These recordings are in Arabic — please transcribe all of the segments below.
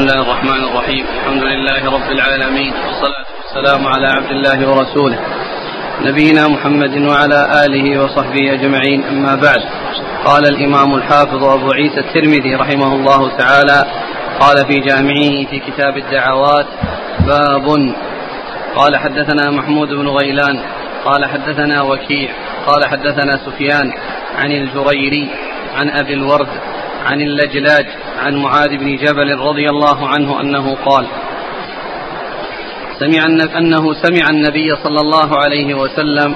بسم الله الرحمن الرحيم الحمد لله رب العالمين والصلاة والسلام على عبد الله ورسوله نبينا محمد وعلى آله وصحبه أجمعين أما بعد قال الإمام الحافظ أبو عيسى الترمذي رحمه الله تعالى قال في جامعه في كتاب الدعوات باب قال حدثنا محمود بن غيلان قال حدثنا وكيع قال حدثنا سفيان عن الجريري عن أبي الورد عن اللجلاج عن معاذ بن جبل رضي الله عنه أنه قال سمع أنه سمع النبي صلى الله عليه وسلم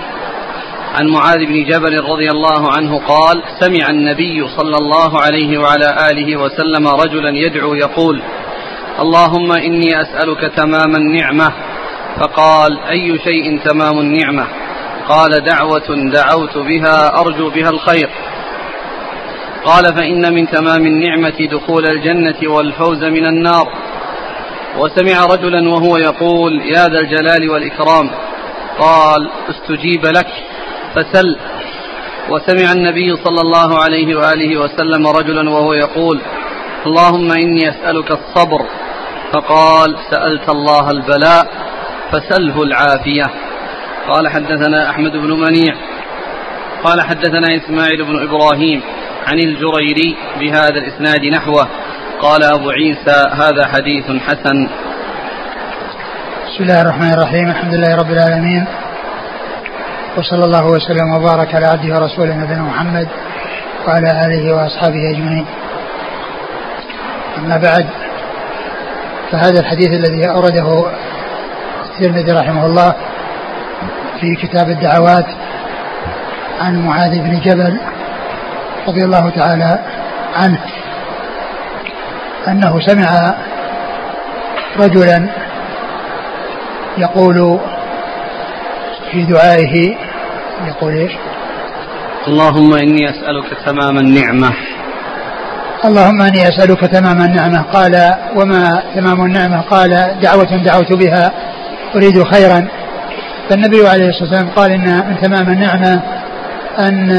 عن معاذ بن جبل رضي الله عنه قال سمع النبي صلى الله عليه وعلى آله وسلم رجلا يدعو يقول اللهم إني أسألك تمام النعمة. فقال أي شيء تمام النعمة؟ قال دعوة دعوت بها أرجو بها الخير. قال فإن من تمام النعمة دخول الجنة والفوز من النار. وسمع رجلا وهو يقول يا ذا الجلال والإكرام. قال استجيب لك. فسل. وسمع النبي صلى الله عليه وآله وسلم رجلا وهو يقول اللهم إني أسألك الصبر. فقال سألت الله البلاء فسله العافية. قال حدثنا أحمد بن منيع. قال حدثنا إسماعيل بن إبراهيم. عن الجريري بهذا الإسناد نحوه. قال أبو عيسى هذا حديث حسن. بسم الله الرحمن الرحيم. الحمد لله رب العالمين. وصلى الله وسلم وبارك على عبده ورسوله نبينا محمد وعلى آله وأصحابه أجمعين. أما بعد فهذا الحديث الذي أورده الترمذي رحمه الله في كتاب الدعوات عن معاذ بن جبل رضي الله تعالى عنه أنه سمع رجلا يقول في دعائه يقول إيش؟ اللهم إني أسألك تمام النعمة. اللهم إني أسألك تمام النعمة. قال وما تمام النعمة؟ قال دعوة دعوت بها أريد خيرا. فالنبي عليه الصلاة والسلام قال إن من تمام النعمة أن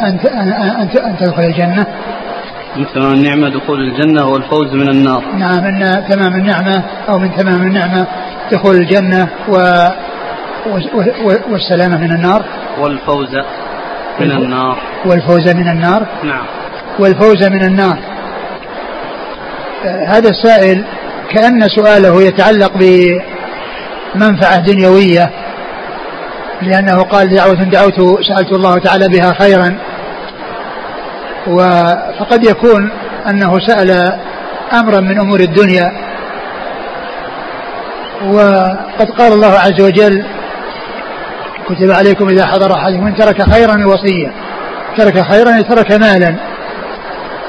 أن, أن, أن تدخل الجنة. من تمام النعمة دخول الجنة والفوز من النار. نعم أن تمام النعمة أو من تمام النعمة دخول الجنة و والسلامة من النار. والفوز من النار. والفوز من النار. نعم. والفوز من النار. هذا السائل كأن سؤاله يتعلق بمنفعة دنيوية لأنه قال دعوة دعوت سألت الله تعالى بها خيرا. فقد يكون أنه سأل أمرا من أمور الدنيا. وقد قال الله عز وجل كتب عليكم إذا حضر أحدكم من ترك خيرا الوصية ترك خيرا ترك مالا.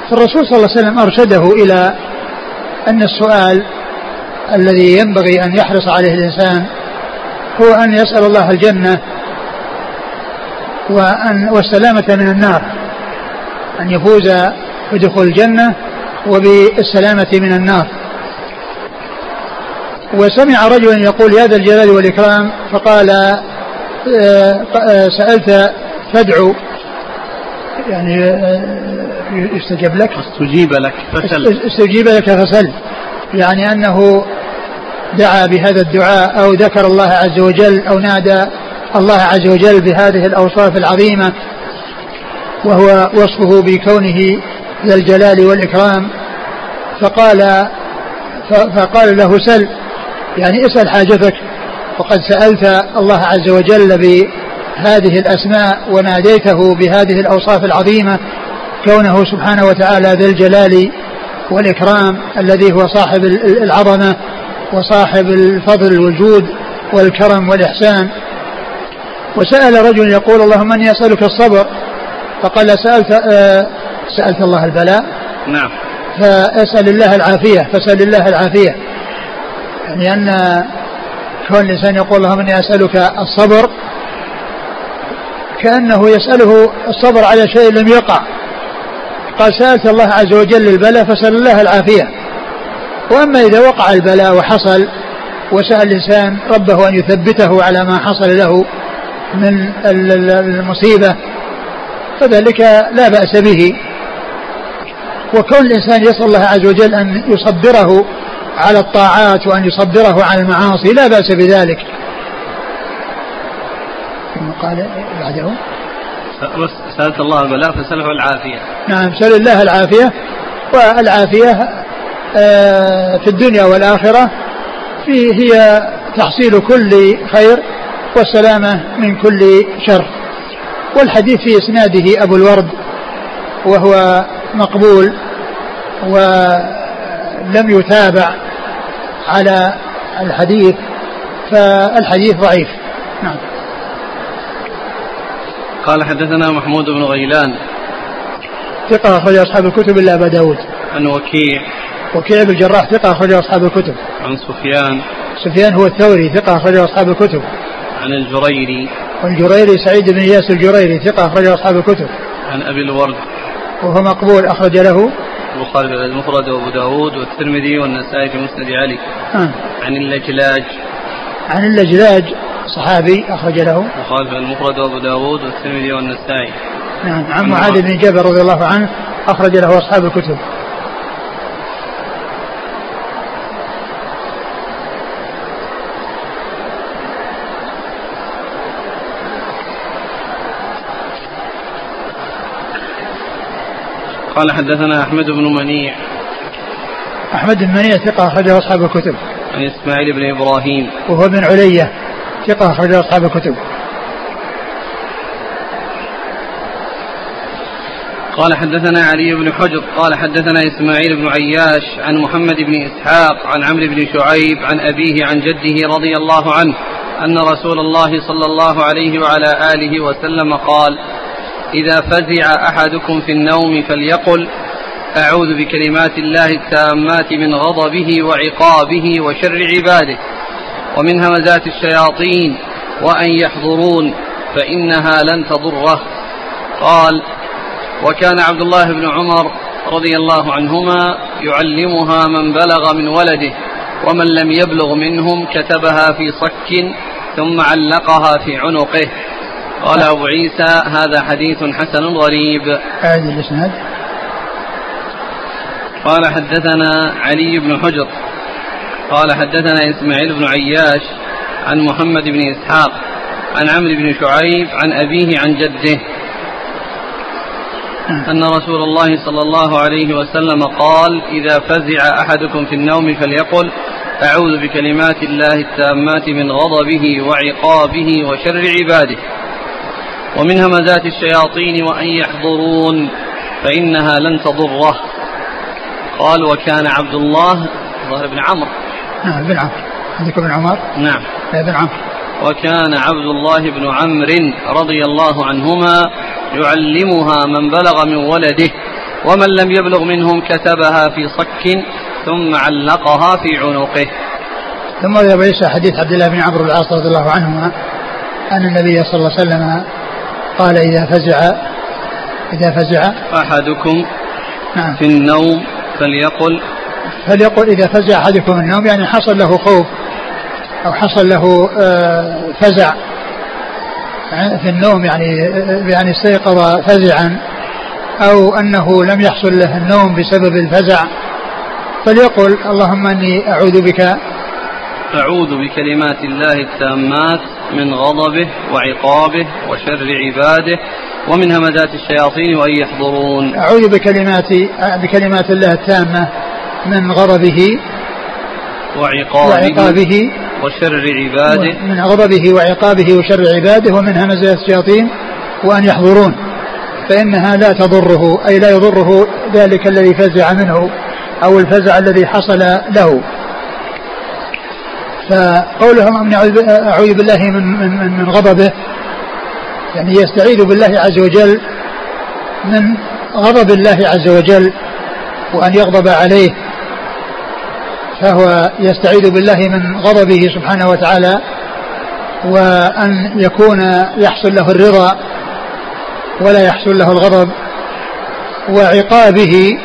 فالرسول صلى الله عليه وسلم أرشده إلى أن السؤال الذي ينبغي أن يحرص عليه الإنسان هو أن يسأل الله الجنة وأن والسلامة من النار. أن يفوز بدخول الجنة وبالسلامة من النار. وسمع رجلا يقول يا ذا الجلال والإكرام. فقال آه، آه، سألت فادعو يعني آه، يستجب لك؟ استجيب لك فسل. استجيب لك فسل. يعني أنه دعا بهذا الدعاء أو ذكر الله عز وجل أو نادى الله عز وجل بهذه الأوصاف العظيمة وهو وصفه بكونه ذا الجلال والإكرام فقال فقال له سل يعني اسأل حاجتك. وقد سألت الله عز وجل بهذه الأسماء وناديته بهذه الأوصاف العظيمة كونه سبحانه وتعالى ذا الجلال والإكرام الذي هو صاحب العظمة وصاحب الفضل والجود والكرم والإحسان. وسأل رجل يقول اللهم أني أسألك الصبر فقال سألت آه سألت الله البلاء. نعم. فاسأل الله العافية فاسأل الله العافية. يعني أن كون الإنسان يقول اللهم إني أسألك الصبر كأنه يسأله الصبر على شيء لم يقع. قال سألت الله عز وجل البلاء فسأل الله العافية. وأما إذا وقع البلاء وحصل وسأل الإنسان ربه أن يثبته على ما حصل له من المصيبة فذلك لا بأس به. وكون الإنسان يسأل الله عز وجل أن يصبره على الطاعات وأن يصبره على المعاصي لا بأس بذلك. ثم قال بعده. سألت الله البلاء فسأله العافية. نعم سأل الله العافية. والعافية آه، في الدنيا والآخرة في هي تحصيل كل خير والسلامة من كل شر. والحديث في إسناده أبو الورد وهو مقبول ولم يتابع على الحديث فالحديث ضعيف. نعم. قال حدثنا محمود بن غيلان. ثقة أخرج أصحاب الكتب إلا أبا داود. عن وكيع. وكيع بن الجراح ثقة أخرج أصحاب الكتب. عن سفيان. سفيان هو الثوري ثقة أخرج أصحاب الكتب. عن الجريري. والجريري سعيد بن إياس الجريري ثقة أخرج أصحاب الكتب. عن أبي الورد. وهو مقبول أخرج له. البخاري المفرد وأبو داود والترمذي والنسائي في مسند علي. آه. عن اللجلاج. عن اللجلاج صحابي أخرج له. البخاري المفرد وأبو داود والترمذي والنسائي. نعم. عن معاذ بن جبل رضي الله عنه أخرج له أصحاب الكتب. قال حدثنا أحمد بن منيع. أحمد بن منيع ثقة أخرجه أصحاب الكتب. عن إسماعيل بن إبراهيم. وهو بن علية ثقة أخرجه أصحاب الكتب. قال حدثنا علي بن حجر قال حدثنا إسماعيل بن عياش عن محمد بن إسحاق عن عمرو بن شعيب عن أبيه عن جده رضي الله عنه أن رسول الله صلى الله عليه وعلى آله وسلم قال إذا فزع أحدكم في النوم فليقل أعوذ بكلمات الله التامات من غضبه وعقابه وشر عباده ومن همزات الشياطين وأن يحضرون فإنها لن تضره. قال وكان عبد الله بن عمر رضي الله عنهما يعلمها من بلغ من ولده ومن لم يبلغ منهم كتبها في صك ثم علقها في عنقه. قال أبو عيسى هذا حديث حسن غريب. هذه الإسناد. قال حدثنا علي بن حجر قال حدثنا إسماعيل بن عياش عن محمد بن إسحاق عن عمرو بن شعيب عن أبيه عن جده. أن رسول الله صلى الله عليه وسلم قال إذا فزع أحدكم في النوم فليقل أعوذ بكلمات الله التامات من غضبه وعقابه وشر عباده. ومن همزات الشياطين وأن يحضرون فإنها لن تضره. قال وكان عبد الله ظهر بن عمرو. نعم بن عمرو. عندك ابن عمر؟ نعم. بن عمرو. وكان عبد الله بن عمرو رضي الله عنهما يعلمها من بلغ من ولده ومن لم يبلغ منهم كتبها في صك ثم علقها في عنقه. ثم ذهب عيسى حديث عبد الله بن عمرو العاص رضي الله عنهما أن النبي صلى الله عليه وسلم قال إذا فزع إذا فزع أحدكم نعم. في النوم فليقل. فليقل إذا فزع أحدكم من النوم يعني حصل له خوف أو حصل له آه، فزع. في النوم يعني يعني استيقظ فزعا أو أنه لم يحصل له النوم بسبب الفزع فليقل اللهم إني أعوذ بك أعوذ بكلمات الله التامات من غضبه وعقابه وشر عباده ومن همزات الشياطين وأن يحضرون. أعوذ بكلمات بكلمات الله التامة من غضبه وعقابه, وعقابه وشر عباده. من غضبه وعقابه وشر عباده ومن همزات الشياطين وأن يحضرون. فإنها لا تضره أي لا يضره ذلك الذي فزع منه أو الفزع الذي حصل له. فقولهم أن أعوذ بالله من, من, من غضبه. يعني يستعيذ بالله عز وجل من غضب الله عز وجل وأن يغضب عليه. فهو يستعيذ بالله من غضبه سبحانه وتعالى وأن يكون يحصل له الرضا ولا يحصل له الغضب وعقابه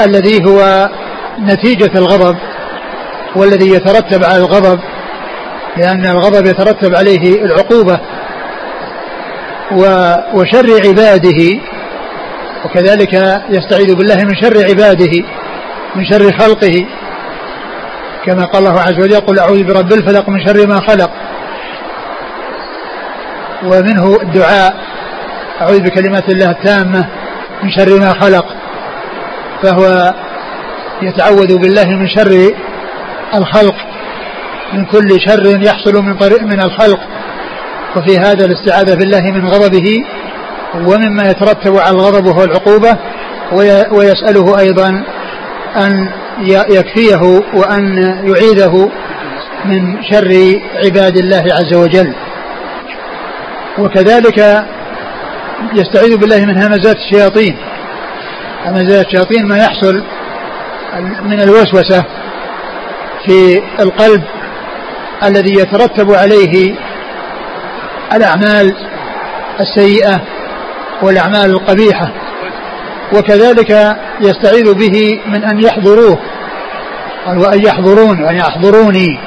الذي هو نتيجة الغضب. والذي يترتب على الغضب لأن الغضب يترتب عليه العقوبة وشر عباده وكذلك يستعيذ بالله من شر عباده من شر خلقه. كما قال الله عز وجل قل أعوذ برب الفلق من شر ما خلق ومنه الدعاء أعوذ بكلمات الله التامة من شر ما خلق فهو يتعوذ بالله من شر الخلق من كل شر يحصل من طريق من الخلق. وفي هذا الاستعاذة بالله من غضبه ومما يترتب على الغضب وهو العقوبة ويسأله أيضا أن يكفيه وأن يعيذه من شر عباد الله عز وجل. وكذلك يستعيذ بالله من همزات الشياطين. همزات الشياطين ما يحصل من الوسوسة في القلب الذي يترتب عليه الأعمال السيئة والأعمال القبيحة وكذلك يستعيذ به من أن يحضروه. قال وأن يحضرون وأن يحضروني.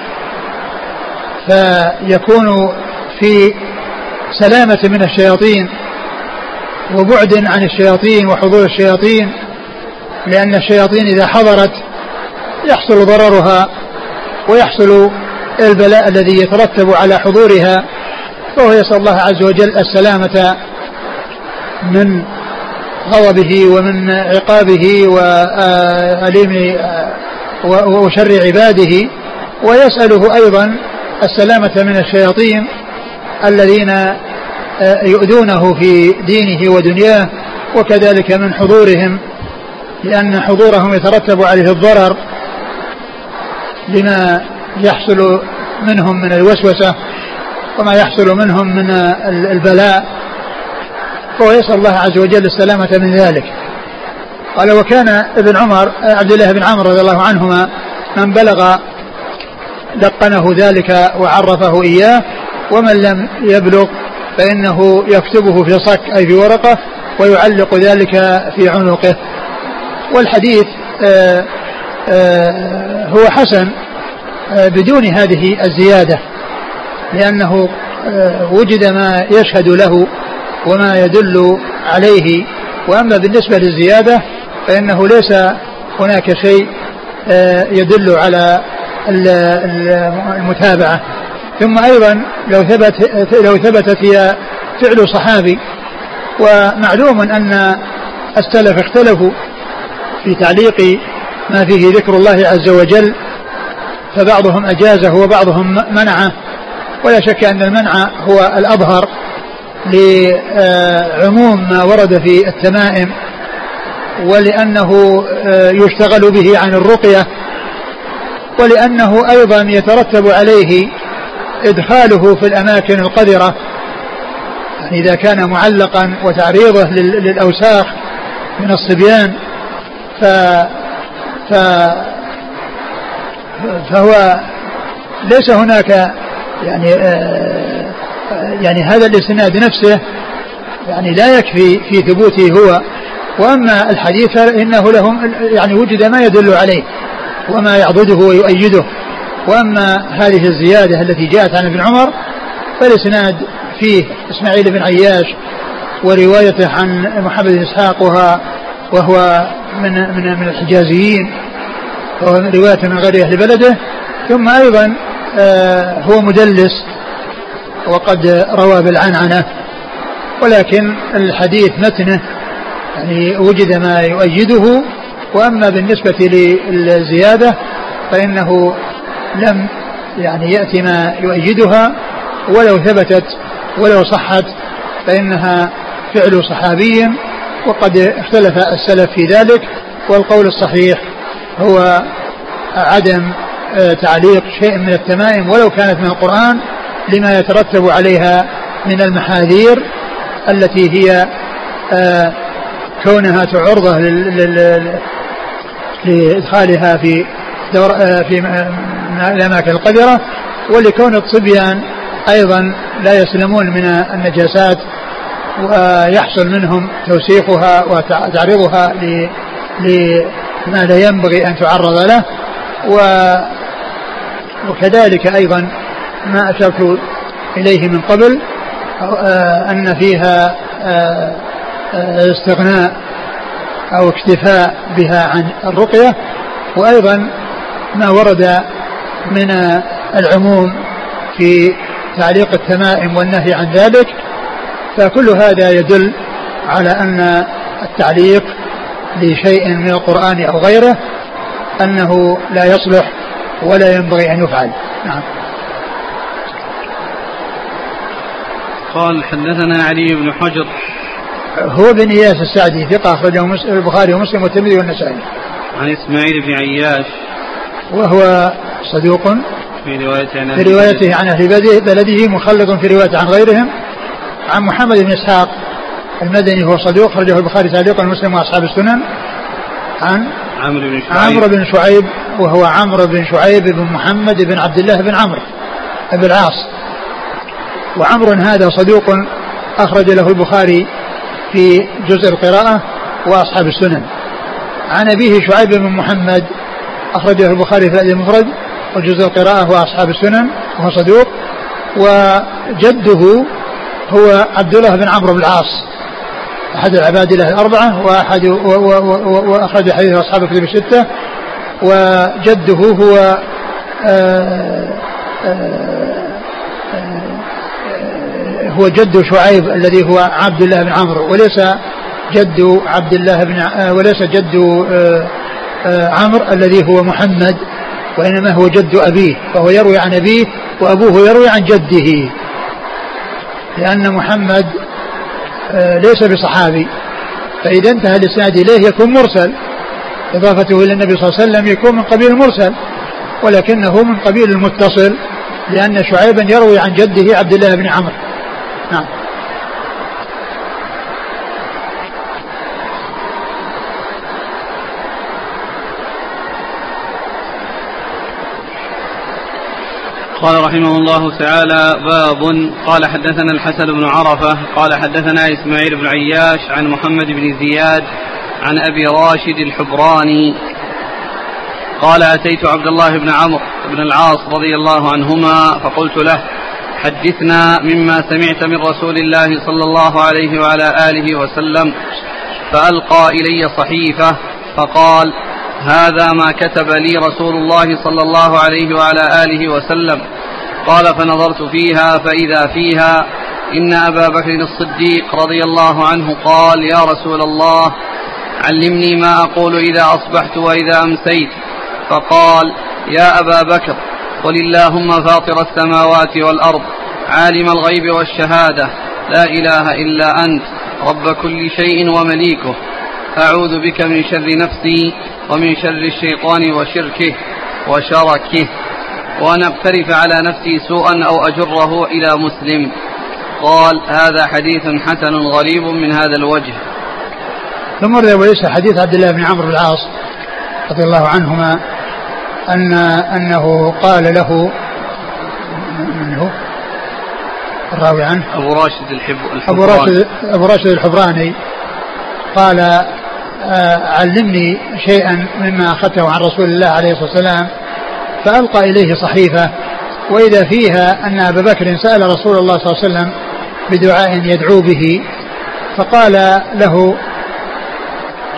فيكون في سلامة من الشياطين وبعد عن الشياطين وحضور الشياطين لأن الشياطين إذا حضرت يحصل ضررها ويحصل البلاء الذي يترتب على حضورها فهو يسأل الله عز وجل السلامة من غضبه ومن عقابه وأليم وشر عباده ويسأله أيضا السلامة من الشياطين الذين يؤذونه في دينه ودنياه وكذلك من حضورهم لأن حضورهم يترتب عليه الضرر لما يحصل منهم من الوسوسة وما يحصل منهم من البلاء فهو يسأل الله عز وجل السلامة من ذلك. قال وكان ابن عمر عبد الله بن عمرو رضي الله عنهما من بلغ لقنه ذلك وعرفه إياه ومن لم يبلغ فإنه يكتبه في صك أي في ورقة ويعلق ذلك في عنقه. والحديث آآ هو حسن بدون هذه الزيادة لأنه وجد ما يشهد له وما يدل عليه. وأما بالنسبة للزيادة فإنه ليس هناك شيء يدل على المتابعة. ثم أيضا لو ثبت لو ثبتت هي فعل صحابي ومعلوم أن السلف اختلفوا في تعليق ما فيه ذكر الله عز وجل فبعضهم أجازه وبعضهم منعه. ولا شك أن المنع هو الأظهر لعموم ما ورد في التمائم ولأنه يشتغل به عن الرقية ولأنه أيضا يترتب عليه إدخاله في الأماكن القذرة. يعني إذا كان معلقا وتعريضه للأوساخ من الصبيان ف, ف فهو ليس هناك يعني آه يعني هذا الاسناد نفسه يعني لا يكفي في ثبوته هو. وأما الحديث فإنه لهم يعني وجد ما يدل عليه وما يعضده ويؤيده. وأما هذه الزيادة التي جاءت عن ابن عمر فالإسناد فيه إسماعيل بن عياش وروايته عن محمد بن إسحاق وهو من من من الحجازيين. رواية من غير أهل بلده. ثم أيضا آه هو مدلس وقد روى بالعنعنة. ولكن الحديث متنه يعني وجد ما يؤيده. وأما بالنسبة للزيادة فإنه لم يعني يأتي ما يؤيدها. ولو ثبتت ولو صحت فإنها فعل صحابي. وقد اختلف السلف في ذلك والقول الصحيح هو عدم تعليق شيء من التمائم ولو كانت من القرآن لما يترتب عليها من المحاذير التي هي كونها تعرضة لإدخالها في دور في الأماكن القذرة ولكون الصبيان أيضا لا يسلمون من النجاسات ويحصل منهم توسيخها وتعريضها لما لا ينبغي أن تعرض له. وكذلك أيضا ما أشرت إليه من قبل أن فيها استغناء أو اكتفاء بها عن الرقية. وأيضا ما ورد من العموم في تعليق التمائم والنهي عن ذلك فكل هذا يدل على أن التعليق لشيء من القرآن أو غيره أنه لا يصلح ولا ينبغي أن يفعل. نعم. قال حدثنا علي بن حجر. هو بن إياس السعدي ثقة أخرجه البخاري ومسلم والترمذي والنسائي. عن إسماعيل بن عياش. وهو صدوق في روايته عن في روايته عن أهل بلده مخلط في روايته عن غيرهم. عن محمد بن إسحاق المدني هو صدوق خرجه البخاري تعليقا ومسلم وأصحاب السنن. عن عمرو بن شعيب. عمرو بن شعيب وهو عمرو بن شعيب بن محمد بن عبد الله بن عمرو بن العاص. وعمر هذا صدوق أخرج له البخاري في جزء القراءة وأصحاب السنن. عن أبيه شعيب بن محمد أخرجه البخاري في المفرد وجزء القراءة وأصحاب السنن وهو صدوق. وجده هو عبد الله بن عمرو بن العاص أحد العباد له الأربعة وأحد وأخرج حديث أصحاب الكتب الستة وجده هو آه، آه، آه، هو جد شعيب الذي هو عبد الله بن عمرو وليس جد عبد الله بن وليس جد عمرو الذي هو محمد وإنما هو جد أبيه فهو يروي عن أبيه وأبوه يروي عن جده. لأن محمد آه، ليس بصحابي. فإذا انتهى الإسناد إليه يكون مرسل. إضافته إلى النبي صلى الله عليه وسلم يكون من قبيل المرسل. ولكنه من قبيل المتصل لأن شعيبا يروي عن جده عبد الله بن عمرو. نعم. قال رحمه الله تعالى باب قال حدثنا الحسن بن عرفة قال حدثنا إسماعيل بن عياش عن محمد بن زياد عن أبي راشد الحبراني قال أتيت عبد الله بن عمرو بن العاص رضي الله عنهما فقلت له حدثنا مما سمعت من رسول الله صلى الله عليه وعلى آله وسلم فألقى إلي صحيفة فقال هذا ما كتب لي رسول الله صلى الله عليه وعلى آله وسلم قال فنظرت فيها فإذا فيها إن أبا بكر الصديق رضي الله عنه قال يا رسول الله علمني ما أقول إذا أصبحت وإذا أمسيت فقال يا أبا بكر قل اللهم فاطر السماوات والأرض عالم الغيب والشهادة لا إله إلا أنت رب كل شيء ومليكه أعوذ بك من شر نفسي ومن شر الشيطان وشركه وشركه. وأن أقترف على نفسي سوءا أو أجره إلى مسلم. قال هذا حديث حسن غريب من هذا الوجه. ثم وليس حديث عبد الله بن عمرو بن العاص رضي الله عنهما أن أنه قال له من هو؟ الراوي عنه؟ أبو راشد الحب أبو راشد أبو راشد الحبراني قال آه، علمني شيئا مما أخذته عن رسول الله عليه الصلاة والسلام فألقى إليه صحيفة وإذا فيها أن أبا بكر سأل رسول الله صلى الله عليه وسلم بدعاء يدعو به فقال له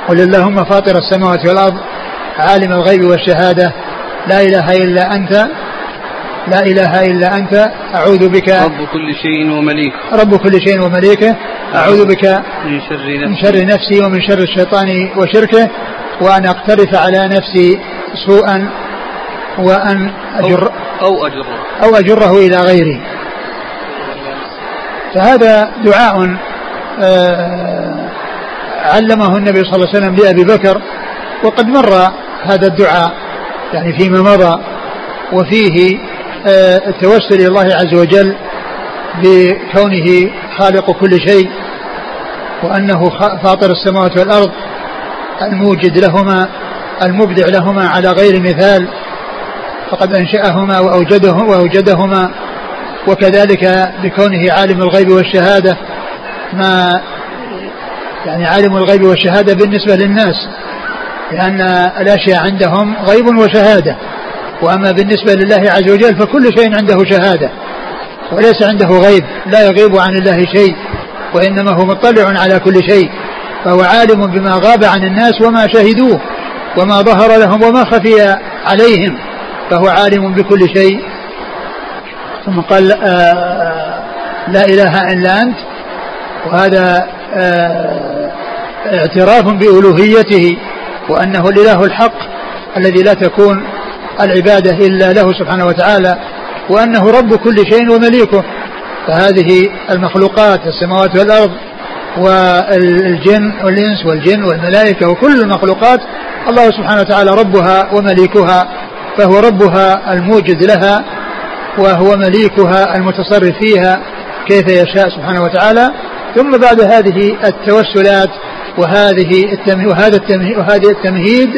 قل اللهم فاطر السماوات والأرض عالم الغيب والشهادة لا إله إلا أنت لا إله إلا أنت أعوذ بك رب كل شيء ومليكه رب كل شيء ومليكه أعوذ بك من شر نفسي, من شر نفسي ومن شر الشيطان وشركه وأن أقترف على نفسي سوءا وأن أجر أو أجره. أو أجره إلى غيري. فهذا دعاء آه، علمه النبي صلى الله عليه وسلم لأبي بكر وقد مر هذا الدعاء يعني فيما مضى وفيه آه، التوسل إلى الله عز وجل بكونه خالق كل شيء وأنه فاطر السماوات والأرض الموجد لهما المبدع لهما على غير مثال. فقد أنشأهما وأوجدهما, وأوجدهما. وكذلك بكونه عالم الغيب والشهادة ما يعني عالم الغيب والشهادة بالنسبة للناس لأن الأشياء عندهم غيب وشهادة. وأما بالنسبة لله عز وجل فكل شيء عنده شهادة وليس عنده غيب لا يغيب عن الله شيء وإنما هو مطلع على كل شيء. فهو عالم بما غاب عن الناس وما شهدوه وما ظهر لهم وما خفي عليهم. فهو عالم بكل شيء. ثم قال آه، لا إله إلا أنت. وهذا آه، اعتراف بألوهيته وأنه الإله الحق الذي لا تكون العبادة إلا له سبحانه وتعالى وأنه رب كل شيء ومليكه. فهذه المخلوقات السماوات والأرض والجن والإنس والجن والملائكة وكل المخلوقات الله سبحانه وتعالى ربها ومليكها. فهو ربها الموجد لها وهو مليكها المتصرف فيها كيف يشاء سبحانه وتعالى. ثم بعد هذه التوسلات وهذه التمهيد وهذا التمهيد وهذه التمهيد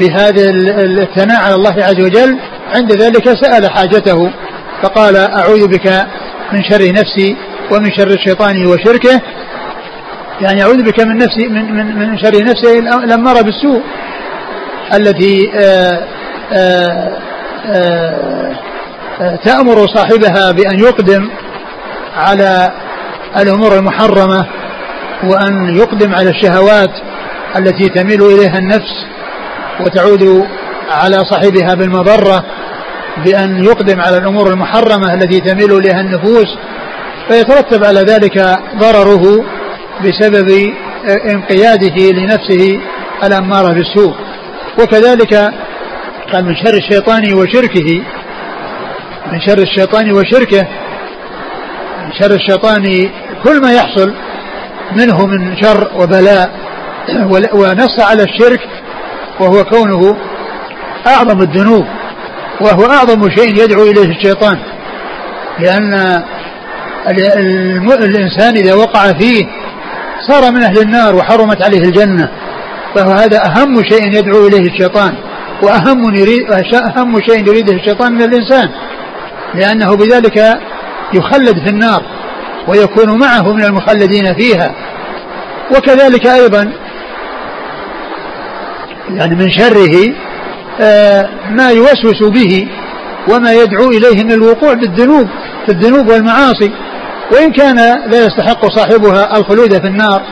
بهذا الثناء على الله عز وجل عند ذلك سأل حاجته فقال أعوذ بك من شر نفسي ومن شر الشيطان وشركه. يعني أعوذ بك من نفسي من من, من شر نفسي الأمارة بالسوء التي آآ تأمر صاحبها بأن يقدم على الأمور المحرمة وأن يقدم على الشهوات التي تميل إليها النفس وتعود على صاحبها بالمضرة بأن يقدم على الأمور المحرمة التي تميل إليها النفوس فيترتب على ذلك ضرره بسبب إنقياده لنفسه الأمارة بالسوء. وكذلك قال من شر الشيطان وشركه. من شر الشيطان وشركه. من شر الشيطان كل ما يحصل منه من شر وبلاء. ونص على الشرك وهو كونه أعظم الذنوب. وهو أعظم شيء يدعو إليه الشيطان. لأن الإنسان إذا وقع فيه صار من أهل النار وحرمت عليه الجنة. فهو هذا أهم شيء يدعو إليه الشيطان. وأهم يريد أهم شيء يريده الشيطان من الإنسان. لأنه بذلك يخلد في النار ويكون معه من المخلدين فيها. وكذلك أيضا يعني من شره آه، ما يوسوس به وما يدعو إليه من الوقوع بالذنوب في الذنوب والمعاصي. وإن كان لا يستحق صاحبها الخلود في النار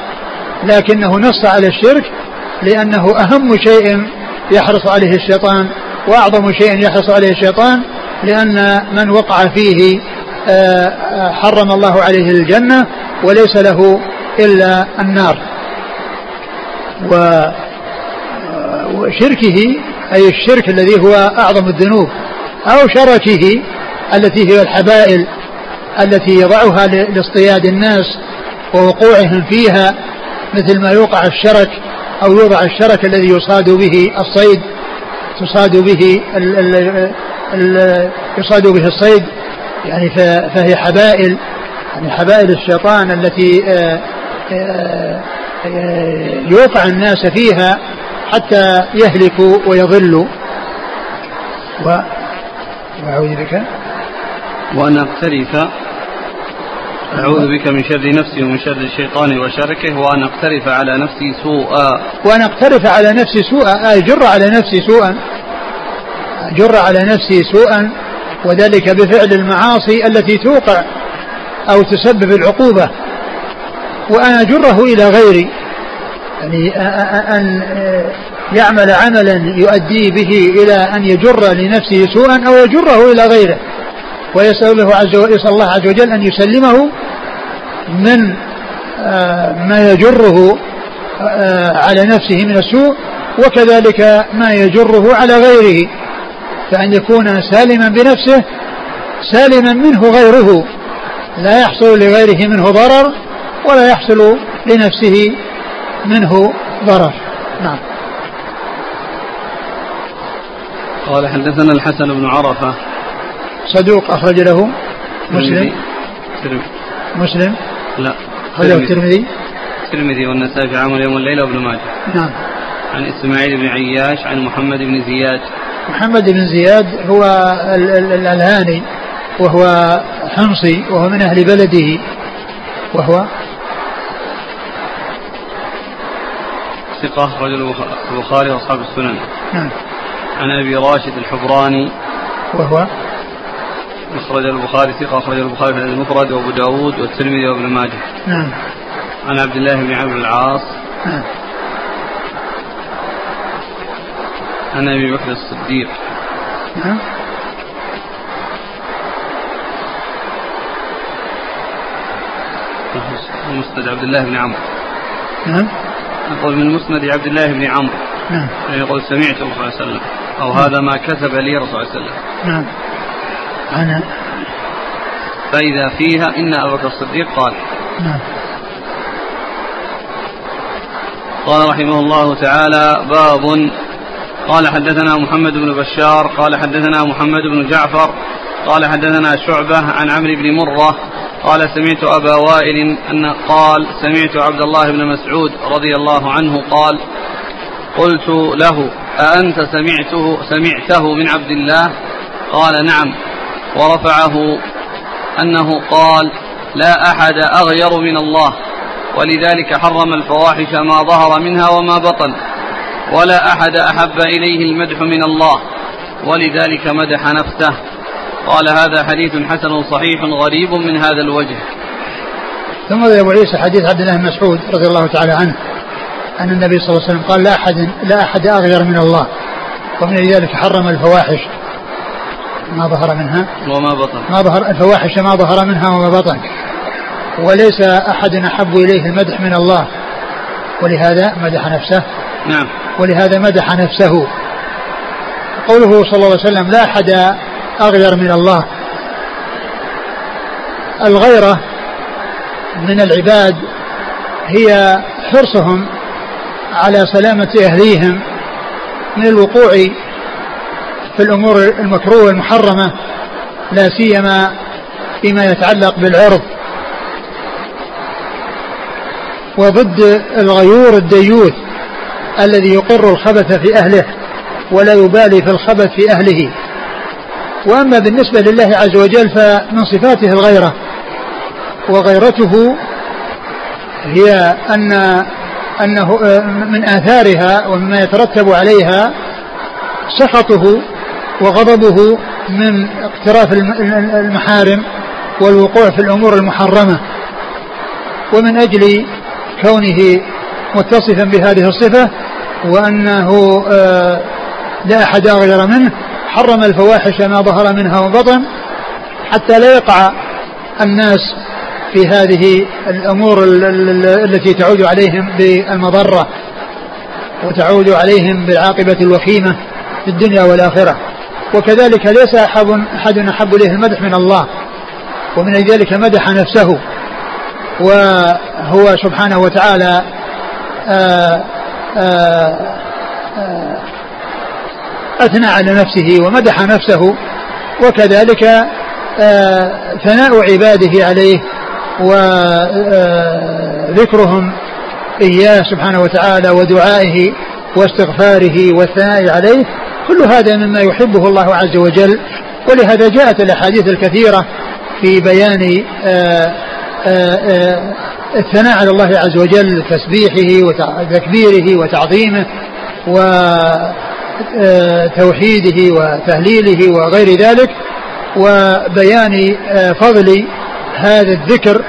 لكنه نص على الشرك لأنه أهم شيء يحرص عليه الشيطان وأعظم شيء يحرص عليه الشيطان لأن من وقع فيه آه، حرم الله عليه الجنة وليس له إلا النار. وشركه أي الشرك الذي هو أعظم الذنوب أو شركه التي هي الحبائل التي يضعها لاصطياد الناس ووقوعهم فيها مثل ما يوقع الشرك أو يوضع الشرك الذي يصاد به الصيد تصاد به ال ال يصاد به الصيد يعني فهي حبائل يعني حبائل الشيطان التي آه، آه، آه، يوقع الناس فيها حتى يهلكوا ويضلوا. و وأعوذ بك. وأن أقترف أعوذ بك من شر نفسي ومن شر الشيطان وشركه وأن أقترف على نفسي سوءا. وأن أقترف على نفسي سوءا. أي جر على نفسي سوءا. جر على نفسي سوءا وذلك بفعل المعاصي التي توقع أو تسبب العقوبة. وأن أجره إلى غيري. يعني أن يعمل عملا يؤدي به إلى أن يجر لنفسه سوءا أو يجره إلى غيره. ويسأل الله عز وجل الله عز وجل أن يسلمه من ما يجره على نفسه من السوء وكذلك ما يجره على غيره. فأن يكون سالما بنفسه سالما منه غيره. لا يحصل لغيره منه ضرر ولا يحصل لنفسه منه ضرر. نعم. قال حدثنا الحسن بن عرفة. صدوق أخرج له مسلم. مسلم. لا. أخرجه الترمذي؟ الترمذي والنسائي في عمل يوم الليلة وابن ماجه. نعم. عن إسماعيل بن عياش عن محمد بن زياد. محمد بن زياد هو الهاني وهو حمصي وهو من أهل بلده. وهو؟ ثقة رجل البخاري وأصحاب السنن. نعم. عن أبي راشد الحبراني وهو؟ أخرج البخاري ثقة أخرج البخاري في المفرد وأبو داود والترمذي وابن ماجه. نعم. عن عبد الله بن عمرو العاص. نعم. عن أبي بكر الصديق. نعم. مسند عبد الله بن عمرو. نعم. يقول من مسند عبد الله بن عمرو. نعم. يقول سمعت الرسول صلى الله عليه وسلم. أو هذا ما كتب لي الرسول صلى الله عليه وسلم. نعم. أنا. فإذا فيها إن أبا بكر الصديق قال. نعم. قال رحمه الله تعالى باب قال حدثنا محمد بن بشار قال حدثنا محمد بن جعفر قال حدثنا شعبة عن عمرو بن مرة قال سمعت أبا وائل أن قال سمعت عبد الله بن مسعود رضي الله عنه قال قلت له أأنت سمعته سمعته من عبد الله؟ قال نعم. ورفعه أنه قال لا أحد أغير من الله ولذلك حرم الفواحش ما ظهر منها وما بطن ولا أحد أحب إليه المدح من الله ولذلك مدح نفسه. قال هذا حديث حسن صحيح غريب من هذا الوجه. ثم أبو عيسى حديث عبد الله بن مسعود رضي الله تعالى عنه أن النبي صلى الله عليه وسلم قال لا أحد لا أحد أغير من الله ومن ذلك حرم الفواحش. ما ظهر منها. وما بطن. ما ظهر الفواحش ما ظهر منها وما بطن. وليس أحد أحب إليه المدح من الله. ولهذا مدح نفسه. نعم. ولهذا مدح نفسه. قوله صلى الله عليه وسلم لا أحد أغير من الله. الغيرة من العباد هي حرصهم على سلامة أهليهم من الوقوع في الأمور المكروهة المحرمة لا سيما فيما يتعلق بالعرض وضد الغيور الديوث الذي يقر الخبث في أهله ولا يبالي في الخبث في أهله. وأما بالنسبة لله عز وجل فمن صفاته الغيرة وغيرته هي أن أنه من آثارها ومما يترتب عليها سخطه وغضبه من اقتراف المحارم والوقوع في الأمور المحرمة. ومن أجل كونه متصفا بهذه الصفة وأنه آه، لا أحد أغير منه حرم الفواحش ما ظهر منها وبطن حتى لا يقع الناس في هذه الأمور التي تعود عليهم بالمضرة وتعود عليهم بالعاقبة الوخيمة في الدنيا والآخرة. وكذلك ليس أحد أحد أحب إليه المدح من الله ومن ذلك مدح نفسه. وهو سبحانه وتعالى آآ آآ آآ أثنى على نفسه ومدح نفسه وكذلك ثناء عباده عليه وذكرهم إياه سبحانه وتعالى ودعائه واستغفاره والثناء عليه. كل هذا مما يحبه الله عز وجل. ولهذا جاءت الأحاديث الكثيرة في بيان الثناء على الله عز وجل تسبيحه وتكبيره وتعظيمه وتوحيده وتهليله وغير ذلك. وبيان فضل هذا الذكر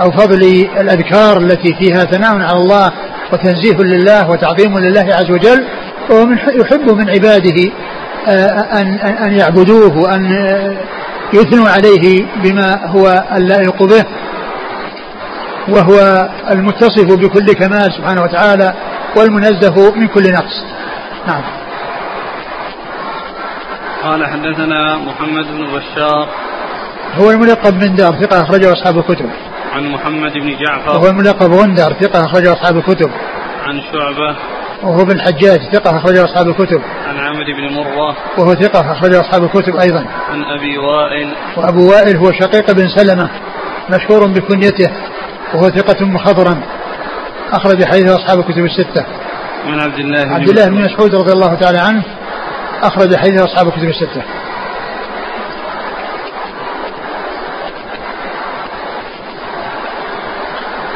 أو فضل الأذكار التي فيها ثناء على الله وتنزيه لله وتعظيم لله عز وجل. ومن يحب من عباده أن أن يعبدوه وأن يثنوا عليه بما هو اللائق به. وهو المتصف بكل كمال سبحانه وتعالى والمنزه من كل نقص. نعم. قال حدثنا محمد بن بشار. هو الملقب من دار ثقة أخرجه أصحاب الكتب. عن محمد بن جعفر. وهو الملقب غندر ثقة أخرجه أصحاب الكتب. عن شعبة. وهو بن الحجاج ثقة أخرجه أصحاب الكتب. عن عمرو بن مرة وهو ثقة أخرجه أصحاب الكتب أيضا. عن أبي وائل. وأبو وائل هو شقيق بن سلمة مشهور بكنيته وهو ثقة مخضرم أخرج حديثه أصحاب الكتب الستة. عن عبد الله بن عبد الله بن مسعود رضي الله تعالى عنه أخرج حديثه أصحاب الكتب الستة.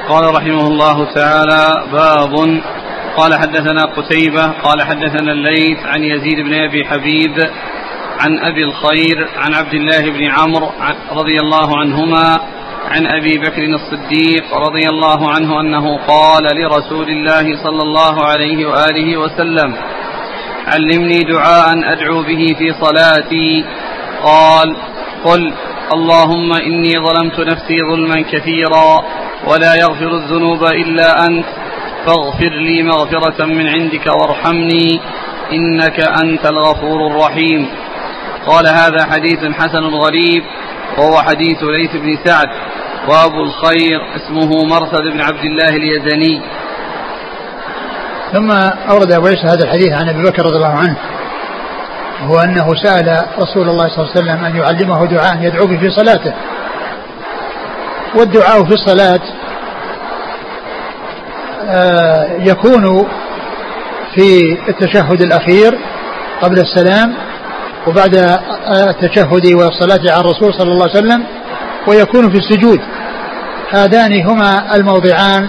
قال رحمه الله تعالى باب قال حدثنا قتيبة قال حدثنا الليث عن يزيد بن أبي حبيب عن أبي الخير عن عبد الله بن عمرو رضي الله عنهما عن أبي بكر الصديق رضي الله عنه أنه قال لرسول الله صلى الله عليه وآله وسلم علمني دعاء أدعو به في صلاتي. قال قل اللهم إني ظلمت نفسي ظلما كثيرا ولا يغفر الذنوب إلا أنت. فاغفر لي مغفرة من عندك وارحمني إنك أنت الغفور الرحيم. قال هذا حديث حسن غريب وهو حديث ليث بن سعد وأبو الخير اسمه مرثد بن عبد الله اليزني. ثم أورد أبو عيسى هذا الحديث عن أبي بكر رضي الله عنه هو أنه سأل رسول الله صلى الله عليه وسلم أن يعلمه دعاء يدعو به في صلاته. والدعاء في الصلاة يكون في التشهد الأخير قبل السلام وبعد التشهد والصلاة على الرسول صلى الله عليه وسلم ويكون في السجود هذان هما الموضعان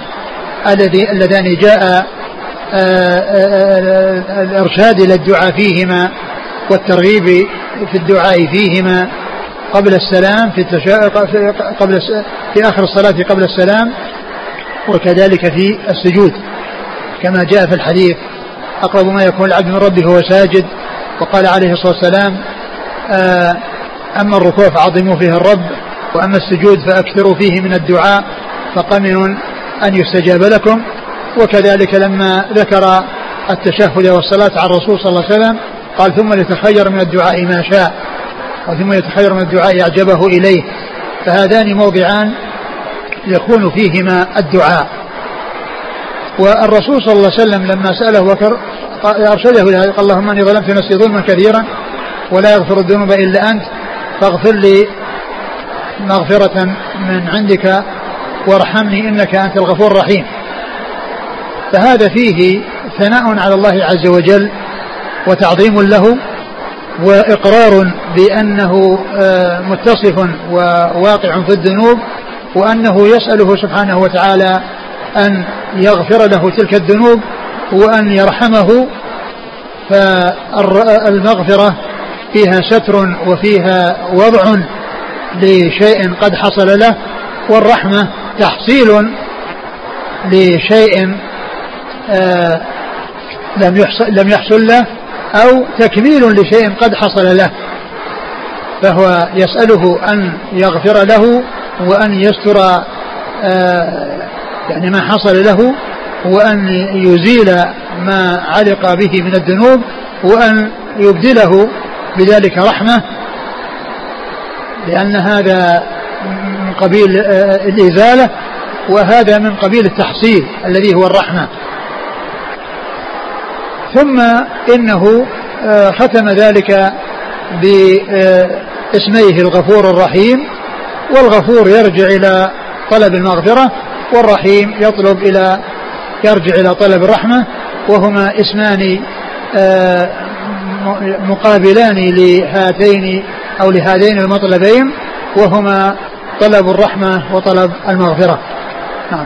الذي اللذان جاء آه، آه، الإرشاد إلى الدعاء فيهما والترغيب في الدعاء فيهما قبل السلام في. قبل في آخر الصلاة قبل السلام وكذلك في السجود. كما جاء في الحديث أقرب ما يكون العبد من ربه هو ساجد. وقال عليه الصلاة والسلام آه، أما الركوع فعظموا فيه الرب وأما السجود فأكثروا فيه من الدعاء فقمن أن يستجاب لكم. وكذلك لما ذكر التشهد والصلاة على الرسول صلى الله عليه وسلم قال ثم ليتخير من الدعاء ما شاء ثم يتخير من الدعاء أعجبه إليه. فهذان موضعان يكون فيهما الدعاء. والرسول صلى الله عليه وسلم لما سأله بكر أرشده إلى قال اللهم إني ظلمت نفسي ظلما كثيرا ولا يغفر الذنوب إلا أنت فاغفر لي مغفرة من عندك وارحمني إنك أنت الغفور الرحيم. فهذا فيه ثناء على الله عز وجل وتعظيم له وإقرار بأنه آه، متصف وواقع في الذنوب وأنه يسأله سبحانه وتعالى أن يغفر له تلك الذنوب وأن يرحمه فالمغفرة فيها ستر وفيها وضع لشيء قد حصل له والرحمة تحصيل لشيء آه لم يحصل, لم يحصل له أو تكميل لشيء قد حصل له. فهو يسأله أن يغفر له وأن يستر آه يعني ما حصل له وأن يزيل ما علق به من الذنوب وأن يبدله بذلك رحمة لأن هذا من قبيل آه، الإزالة وهذا من قبيل التحصيل الذي هو الرحمة. ثم إنه آه، ختم ذلك باسميه الغفور الرحيم والغفور يرجع إلى طلب المغفرة والرحيم يطلب إلى يرجع إلى طلب الرحمة وهما اسمان آه، مقابلان لهاتين أو لهذين المطلبين وهما طلب الرحمة وطلب المغفرة. نعم.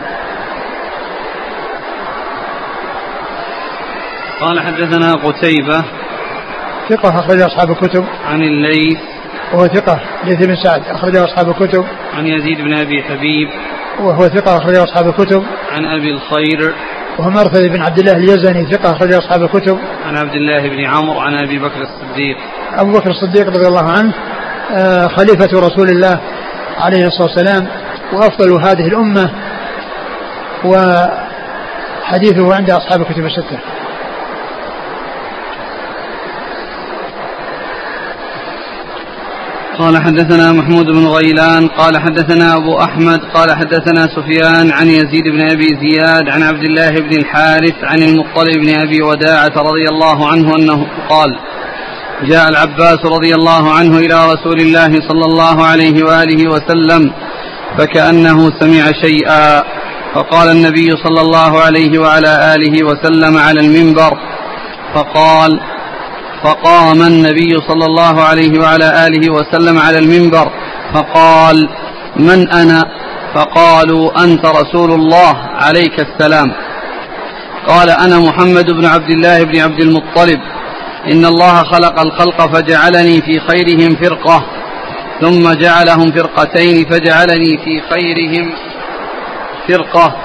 قال حدثنا قتيبة ثقة أخرج أصحاب الكتب. عن الليث وهو ثقة ليث بن سعد أخرجه أصحاب الكتب. عن يزيد بن أبي حبيب. وهو ثقة أخرجه أصحاب الكتب. عن أبي الخير. وهو مرثد بن عبد الله اليزني ثقة أخرجه أصحاب الكتب. عن عبد الله بن عمرو عن أبي بكر الصديق. أبو بكر الصديق رضي الله عنه آه، خليفة رسول الله عليه الصلاة والسلام وأفضل هذه الأمة وحديثه عند أصحاب الكتب الستة. قال حدثنا محمود بن غيلان قال حدثنا أبو أحمد قال حدثنا سفيان عن يزيد بن أبي زياد عن عبد الله بن الحارث عن المطلب بن أبي وداعة رضي الله عنه أنه قال جاء العباس رضي الله عنه إلى رسول الله صلى الله عليه وآله وسلم فكأنه سمع شيئا فقال النبي صلى الله عليه وعلى آله وسلم على المنبر فقال فقام النبي صلى الله عليه وعلى آله وسلم على المنبر فقال من أنا؟ فقالوا أنت رسول الله عليك السلام. قال أنا محمد بن عبد الله بن عبد المطلب. إن الله خلق الخلق فجعلني في خيرهم فرقة ثم جعلهم فرقتين فجعلني في خيرهم فرقة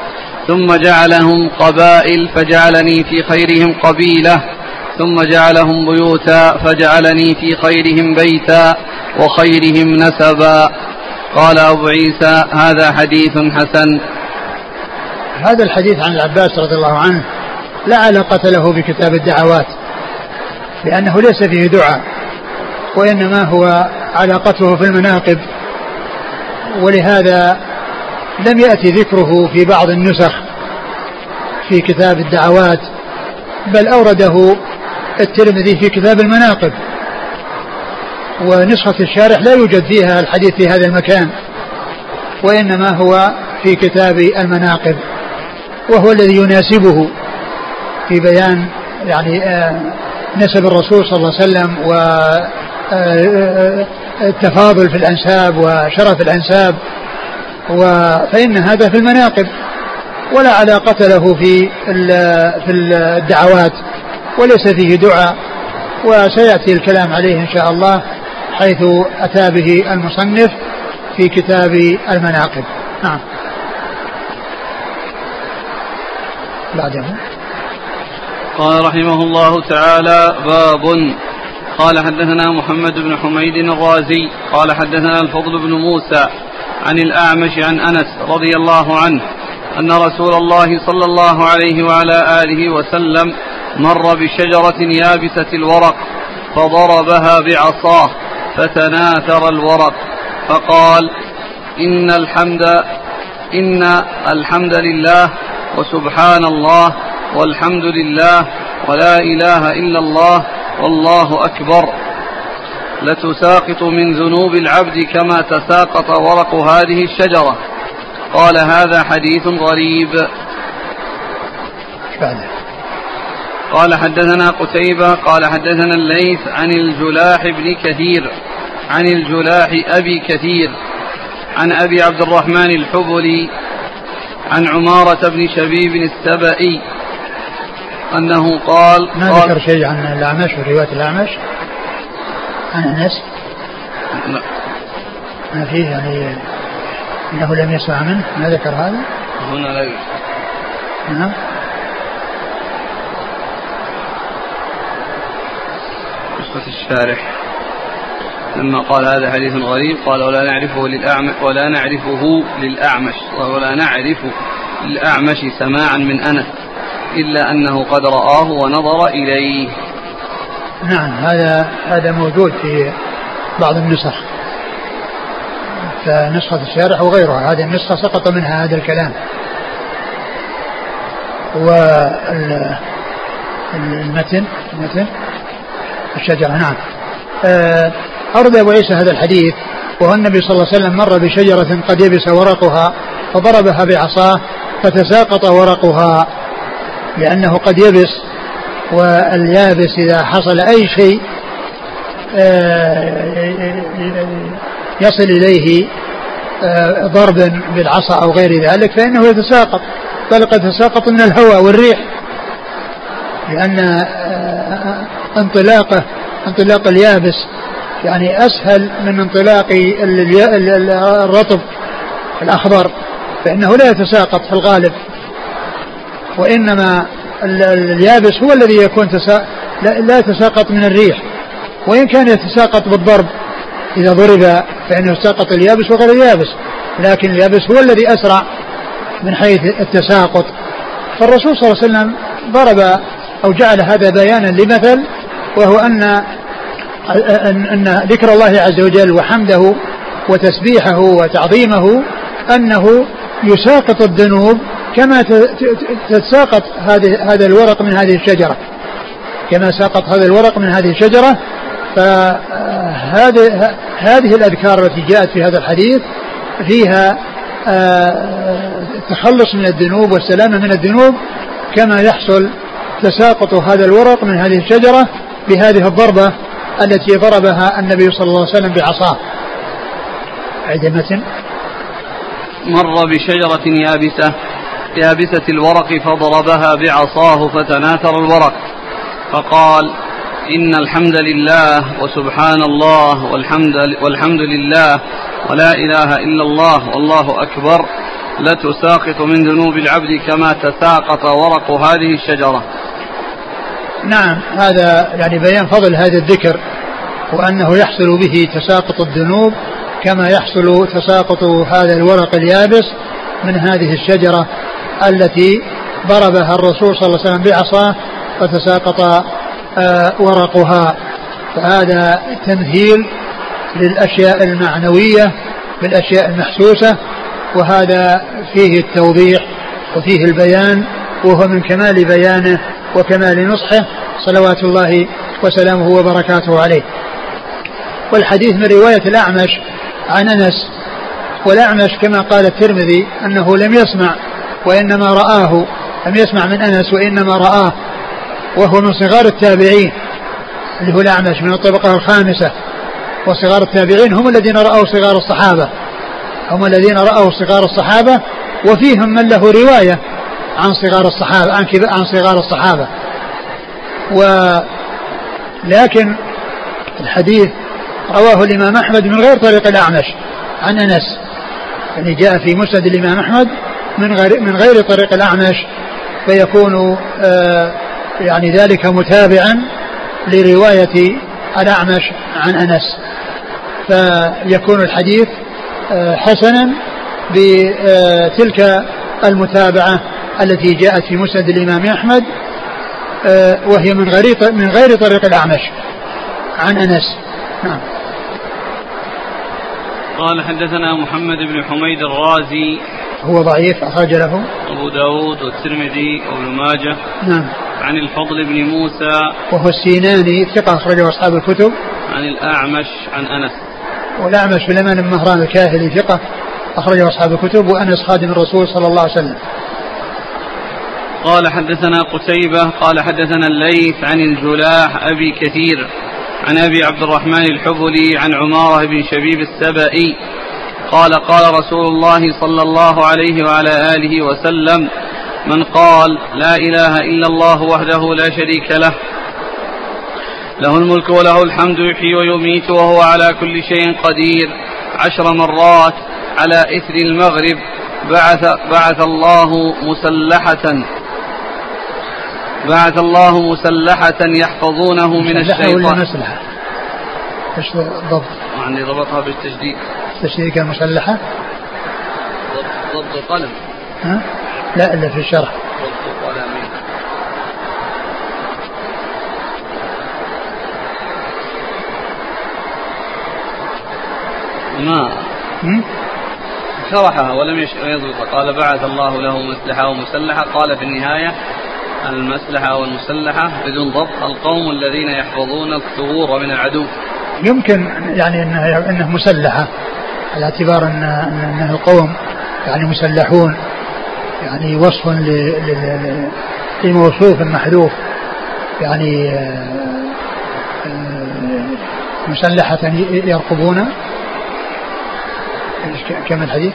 ثم جعلهم قبائل فجعلني في خيرهم قبيلة. ثم جعلهم بيوتا فجعلني في خيرهم بيتا وخيرهم نسبا. قال أبو عيسى هذا حديث حسن. هذا الحديث عن العباس رضي الله عنه لا علاقة له بكتاب الدعوات لأنه ليس فيه دعاء وإنما هو علاقته في المناقب. ولهذا لم يأتي ذكره في بعض النسخ في كتاب الدعوات بل أورده الترمذي في كتاب المناقب. ونسخة الشارح لا يوجد فيها الحديث في هذا المكان وإنما هو في كتاب المناقب وهو الذي يناسبه في بيان يعني آه، نسب الرسول صلى الله عليه وسلم والتفاضل آه، في الأنساب وشرف الأنساب فإن هذا في المناقب ولا علاقة له في في الدعوات. وليس فيه دعاء وسيأتي الكلام عليه إن شاء الله حيث أتى به المصنف في كتاب المناقب. نعم. بعده قال رحمه الله تعالى باب. قال حدثنا محمد بن حميد الرازي. قال حدثنا الفضل بن موسى عن الأعمش عن أنس رضي الله عنه أن رسول الله صلى الله عليه وعلى آله وسلم مر بشجرة يابسة الورق فضربها بعصاه فتناثر الورق. فقال إن الحمد إن الحمد لله وسبحان الله والحمد لله ولا إله إلا الله والله أكبر. لتساقط من ذنوب العبد كما تساقط ورق هذه الشجرة. قال هذا حديث غريب. قال حدثنا قتيبة قال حدثنا الليث عن الجلاح بن كثير عن الجلاح أبي كثير عن أبي عبد الرحمن الحبلي عن عمارة بن شبيب السبئي أنه قال ما ذكر شيء عن الأعمش ورواية الأعمش؟ عن أنس؟ لا. ما فيه يعني أنه لم يسمع منه ما ذكر هذا؟ هنا لا يوجد نعم. نسخة الشارح. لما قال هذا حديث غريب قال ولا نعرفه للأعمش ولا نعرفه للأعمش ولا نعرف للأعمش سماعا من أنس إلا أنه قد رآه ونظر إليه. نعم هذا هذا موجود في بعض النسخ. فنسخة الشارح وغيرها هذه النسخة سقط منها هذا الكلام. والمتن المتن. الشجرة نعم. آه، أورد أبو عيسى هذا الحديث وهو النبي صلى الله عليه وسلم مر بشجرة قد يبس ورقها فضربها بعصاه فتساقط ورقها لأنه قد يبس واليابس إذا حصل أي شيء آه، يصل إليه آه، ضرب بالعصا أو غير ذلك فإنه يتساقط بل قد يتساقط من الهواء والريح لأن انطلاقة انطلاق اليابس. يعني أسهل من انطلاق الرطب الأخضر فإنه لا يتساقط في الغالب. وإنما اليابس هو الذي يكون تسا... لا يتساقط من الريح. وإن كان يتساقط بالضرب إذا ضرب فإنه يتساقط اليابس وغير اليابس. لكن اليابس هو الذي أسرع من حيث التساقط. فالرسول صلى الله عليه وسلم ضرب أو جعل هذا بيانا لمثل وهو أن أن ذكر الله عز وجل وحمده وتسبيحه وتعظيمه أنه يساقط الذنوب كما تتساقط هذه هذا الورق من هذه الشجرة. كما ساقط هذا الورق من هذه الشجرة فهذه هذه الأذكار التي جاءت في هذا الحديث فيها التخلص من الذنوب والسلامة من الذنوب كما يحصل تساقط هذا الورق من هذه الشجرة بهذه الضربة التي ضربها النبي صلى الله عليه وسلم بعصاه. عدمة مر بشجرة يابسة يابسة الورق فضربها بعصاه فتناثر الورق. فقال إن الحمد لله وسبحان الله والحمد, والحمد لله ولا إله إلا الله والله أكبر. لتساقط من ذنوب العبد كما تساقط ورق هذه الشجرة. نعم هذا يعني بيان فضل هذا الذكر وأنه يحصل به تساقط الذنوب كما يحصل تساقط هذا الورق اليابس من هذه الشجرة التي ضربها الرسول صلى الله عليه وسلم بعصاه فتساقط آه، ورقها. فهذا تمثيل للأشياء المعنوية بالأشياء المحسوسة وهذا فيه التوضيح وفيه البيان وهو من كمال بيانه وكمال نصحه صلوات الله وسلامه وبركاته عليه. والحديث من رواية الأعمش عن أنس والأعمش كما قال الترمذي أنه لم يسمع وإنما رآه لم يسمع من أنس وإنما رآه وهو من صغار التابعين اللي هو الأعمش من الطبقة الخامسة وصغار التابعين هم الذين رأوا صغار الصحابة. هم الذين رأوا صغار الصحابة وفيهم من له رواية عن صغار الصحابة عن, عن صغار الصحابة. ولكن الحديث رواه الإمام أحمد من غير طريق الأعمش عن أنس. يعني جاء في مسند الإمام أحمد من غير من غير طريق الأعمش فيكون آه يعني ذلك متابعا لرواية الأعمش عن أنس. فيكون الحديث حسنا بتلك المتابعة التي جاءت في مسند الإمام أحمد وهي من غير من غير طريق الأعمش. عن أنس. نعم. قال حدثنا محمد بن حميد الرازي. هو ضعيف أخرج له. أبو داود والترمذي وابن ماجه. نعم. عن الفضل بن موسى. وهو السيناني ثقة أخرجه أصحاب الكتب. عن الأعمش عن أنس. والأعمش سليمان بن مهران الكاهلي ثقة. أخرجه أصحاب الكتب وأنس خادم الرسول صلى الله عليه وسلم. قال حدثنا قتيبة قال حدثنا الليث عن الجلاح أبي كثير عن أبي عبد الرحمن الحبلي عن عمارة بن شبيب السبئي قال قال رسول الله صلى الله عليه وعلى آله وسلم من قال لا إله إلا الله وحده لا شريك له له الملك وله الحمد يحيي ويميت وهو على كل شيء قدير عشر مرات على إثر المغرب بعث, بعث الله مسلحة بعث الله مسلحة يحفظونه من الشيطان ولا مسلحة؟ إيش ضبط؟ يعني ضبطها بالتشديد تشديد المسلحة؟ ضبط, ضبط القلم ها؟ لا إلا في الشرح ضبط القلم ما شرحها ولم يضبط. قال بعث الله له مسلحة ومسلحة. قال في النهاية المسلحة والمسلحة بدون ضبط. القوم الذين يحفظون الثغور من العدو. يمكن يعني انه انه مسلحة على اعتبار ان انه القوم يعني مسلحون يعني وصف لموصوف محذوف يعني آه، آه، مسلحة يرقبون. كم الحديث؟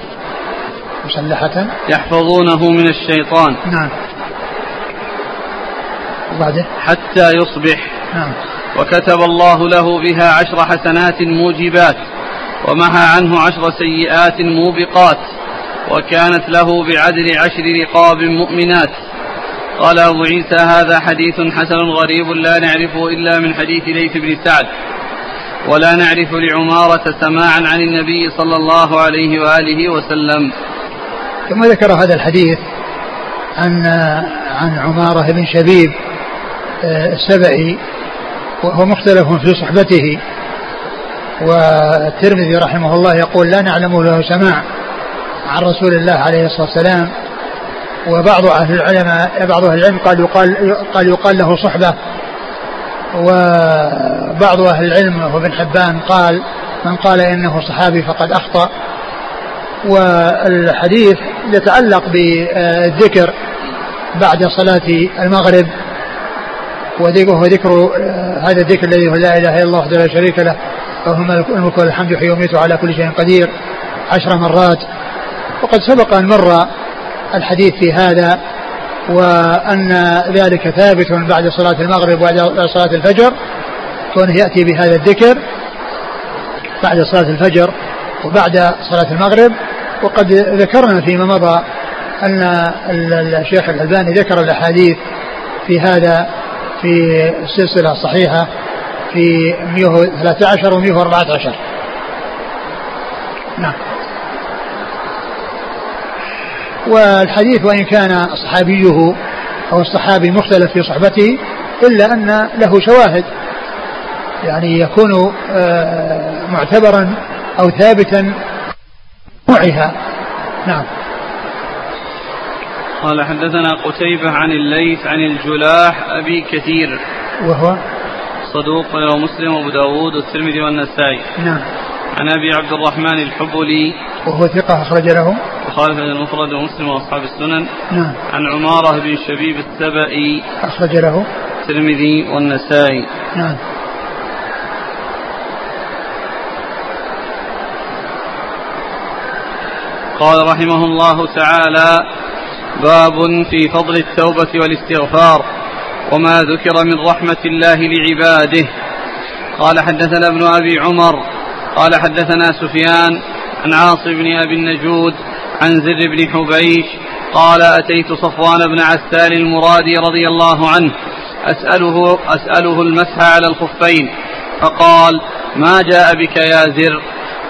مسلحة؟ يحفظونه من الشيطان. نعم. وبعده؟ حتى يصبح. نعم. وكتب الله له بها عشر حسنات موجبات ومحى عنه عشر سيئات موبقات وكانت له بعدل عشر رقاب مؤمنات. قال أبو عيسى هذا حديث حسن غريب لا نعرفه إلا من حديث ليث بن سعد. ولا نعرف لعمارة سماعا عن النبي صلى الله عليه وآله وسلم. ثم ذكر هذا الحديث عن عن عمارة بن شبيب آه، السبعي وهو مختلف في صحبته. والترمذي رحمه الله يقول لا نعلم له سماع عن رسول الله عليه الصلاة والسلام. وبعض أهل العلماء بعض أهل العلم قال يقال قال يقال له صحبة وبعض أهل العلم وابن حبان قال من قال إنه صحابي فقد أخطأ. والحديث يتعلق بالذكر بعد صلاة المغرب وهو ذكر هذا الذكر الذي هو لا إله إلا الله وحده لا شريك له وهو الملك والحمد يحيي ويميت على كل شيء قدير عشر مرات. وقد سبق أن مر الحديث في هذا. وأن ذلك ثابت بعد صلاة المغرب وبعد صلاة الفجر كونه يأتي بهذا الذكر بعد صلاة الفجر وبعد صلاة المغرب. وقد ذكرنا فيما مضى أن الشيخ الألباني ذكر الأحاديث في هذا في السلسلة الصحيحة في 113 و 114 نعم. والحديث وإن كان صحابيه أو الصحابي مختلف في صحبته إلا أن له شواهد يعني يكون آه، معتبرا أو ثابتا نوعها. نعم. قال حدثنا قتيبة عن الليث عن الجلاح أبي كثير. وهو؟ صدوق له مسلم وأبو داود والترمذي والنسائي. نعم. عن أبي عبد الرحمن الحبلي. وهو ثقة أخرج له؟ وخالف بن المفرد ومسلم وأصحاب السنن. نعم. عن عمارة بن شبيب السبئي أخرج له. الترمذي والنسائي. نعم. قال رحمه الله تعالى باب في فضل التوبة والاستغفار وما ذكر من رحمة الله لعباده. قال حدثنا ابن أبي عمر قال حدثنا سفيان عن عاصم بن أبي النجود عن زر بن حبيش قال أتيت صفوان بن عسال المرادي رضي الله عنه أسأله, أسأله المسح على الخفين فقال ما جاء بك يا زر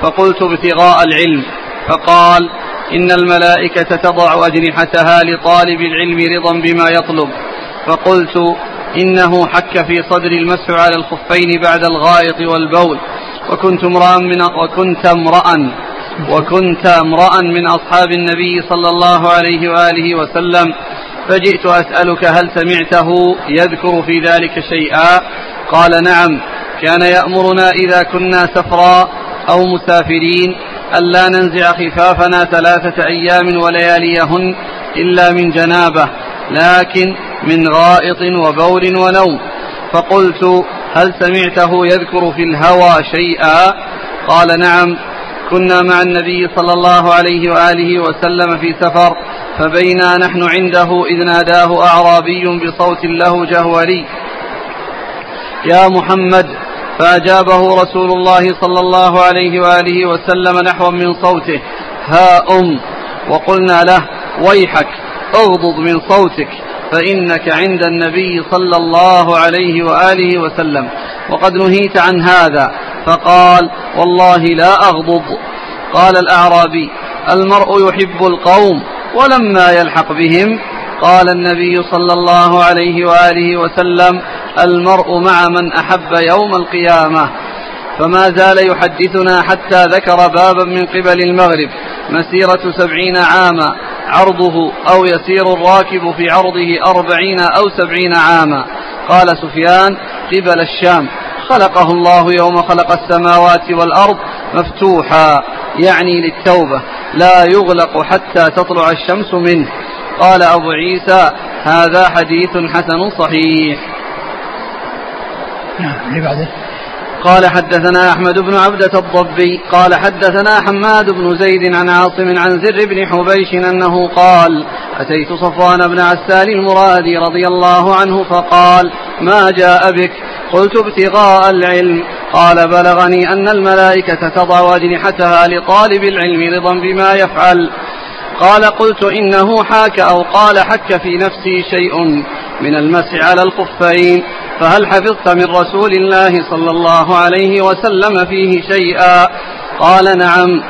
فقلت ابتغاء العلم فقال إن الملائكة تضع أجنحتها لطالب العلم رضا بما يطلب فقلت إنه حك في صدر المسح على الخفين بعد الغائط والبول وكنت امرأ من وكنت امرأ وكنت امرأ من أصحاب النبي صلى الله عليه وآله وسلم فجئت أسألك هل سمعته يذكر في ذلك شيئا؟ قال نعم كان يأمرنا إذا كنا سفرا أو مسافرين ألا ننزع خفافنا ثلاثة أيام ولياليهن إلا من جنابة لكن من غائط وبول ونوم. فقلت هل سمعته يذكر في الهوى شيئا؟ قال نعم كنا مع النبي صلى الله عليه وآله وسلم في سفر فبينا نحن عنده إذ ناداه أعرابي بصوت له جهوري. يا محمد فأجابه رسول الله صلى الله عليه وآله وسلم نحوا من صوته ها أم وقلنا له ويحك أغضض من صوتك فإنك عند النبي صلى الله عليه وآله وسلم. وقد نهيت عن هذا فقال والله لا أغضض قال الأعرابي المرء يحب القوم ولما يلحق بهم. قال النبي صلى الله عليه وآله وسلم المرء مع من أحب يوم القيامة. فما زال يحدثنا حتى ذكر بابا من قبل المغرب مسيرة سبعين عاما عرضه أو يسير الراكب في عرضه أربعين أو سبعين عاما. قال سفيان قبل الشام. خلقه الله يوم خلق السماوات والأرض مفتوحا يعني للتوبة لا يغلق حتى تطلع الشمس منه. قال أبو عيسى هذا حديث حسن صحيح. نعم بعده. قال حدثنا أحمد بن عبدة الضبي. قال حدثنا حماد بن زيد عن عاصم عن زر بن حبيش أنه قال أتيت صفوان بن عسال المرادي رضي الله عنه فقال ما جاء بك؟ قلت ابتغاء العلم. قال بلغني أن الملائكة تضع أجنحتها لطالب العلم رضا بما يفعل. قال قلت إنه حاك أو قال حك في نفسي شيء من المسح على الخفين فهل حفظت من رسول الله صلى الله عليه وسلم فيه شيئا؟ قال نعم.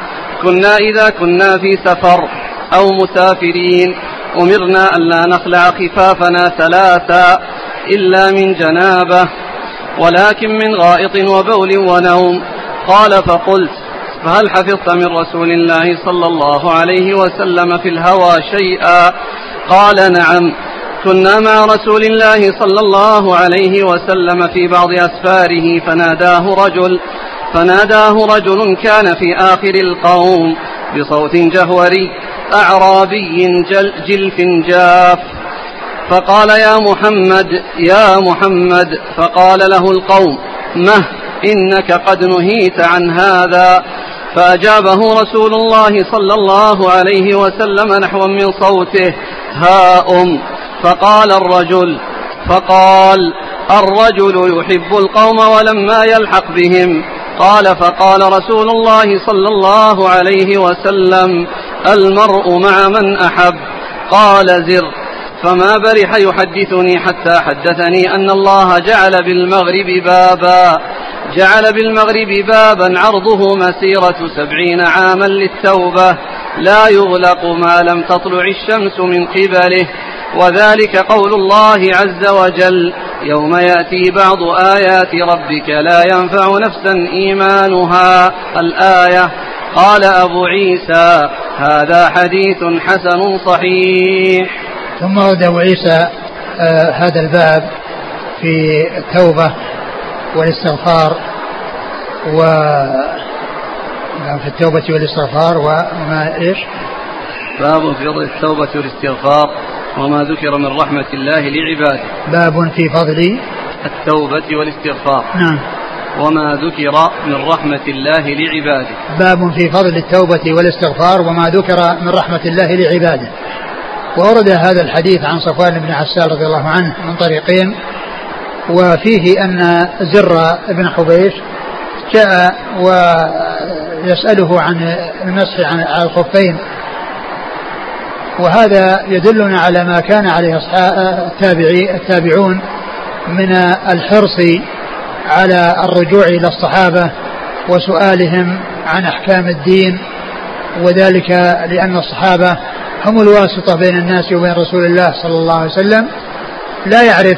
كنا إذا كنا في سفر أو مسافرين. أمرنا ألا نخلع خفافنا ثلاثا إلا من جنابة. ولكن من غائط وبول ونوم. قال فقلت فهل حفظت من رسول الله صلى الله عليه وسلم في الهوى شيئا؟ قال نعم كنا مع رسول الله صلى الله عليه وسلم في بعض أسفاره فناداه رجل فناداه رجل كان في آخر القوم بصوت جهوري أعرابي جل جلف جاف. فقال يا محمد يا محمد فقال له القوم مه إنك قد نهيت عن هذا. فأجابه رسول الله صلى الله عليه وسلم نحو من صوته ها أم فقال الرجل فقال الرجل يحب القوم ولما يلحق بهم. قال فقال رسول الله صلى الله عليه وسلم المرء مع من أحب. قال زر. فما برح يحدثني حتى حدثني أن الله جعل بالمغرب بابا. جعل بالمغرب بابا عرضه مسيرة سبعين عاما للتوبة. لا يغلق ما لم تطلع الشمس من قبله. وذلك قول الله عز وجل يوم يأتي بعض آيات ربك لا ينفع نفسا إيمانها. الآية قال أبو عيسى هذا حديث حسن صحيح. ثم ورد أبو عيسى آه هذا الباب في التوبة والاستغفار و في التوبة والاستغفار وما إيش؟ باب في فضل التوبة والاستغفار وما ذكر من رحمة الله لعباده. باب في فضل التوبة والاستغفار. نعم. وما ذكر من رحمة الله لعباده. باب في فضل التوبة والاستغفار وما ذكر من رحمة الله لعباده. وورد هذا الحديث عن صفوان بن عسال رضي الله عنه من طريقين وفيه أن زر بن حبيش جاء ويسأله عن المسح عن الخفين. وهذا يدلنا على ما كان عليه التابعي التابعون من الحرص على الرجوع إلى الصحابة وسؤالهم عن أحكام الدين وذلك لأن الصحابة هم الواسطة بين الناس وبين رسول الله صلى الله عليه وسلم. لا يعرف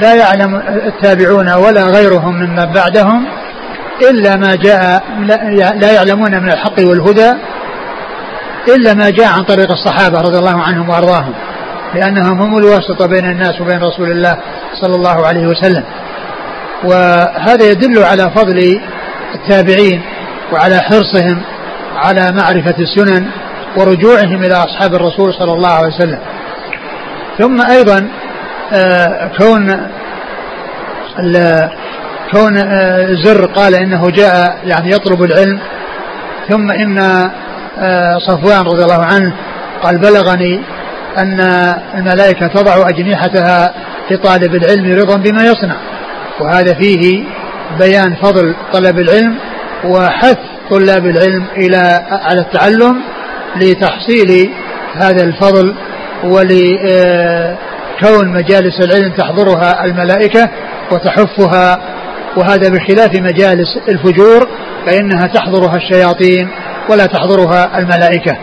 لا يعلم التابعون ولا غيرهم ممن بعدهم إلا ما جاء لا يعلمون من الحق والهدى إلا ما جاء عن طريق الصحابة رضي الله عنهم وأرضاهم لأنهم هم الواسطة بين الناس وبين رسول الله صلى الله عليه وسلم. وهذا يدل على فضل التابعين وعلى حرصهم على معرفة السنن ورجوعهم إلى أصحاب الرسول صلى الله عليه وسلم. ثم أيضا آه، كون كون آه، زر قال إنه جاء يعني يطلب العلم. ثم إن آه، صفوان رضي الله عنه قال بلغني أن الملائكة تضع أجنحتها لطالب العلم رضا بما يصنع. وهذا فيه بيان فضل طلب العلم وحث طلاب العلم إلى على التعلم لتحصيل هذا الفضل ولكون مجالس العلم تحضرها الملائكة وتحفها وهذا بخلاف مجالس الفجور فإنها تحضرها الشياطين ولا تحضرها الملائكة.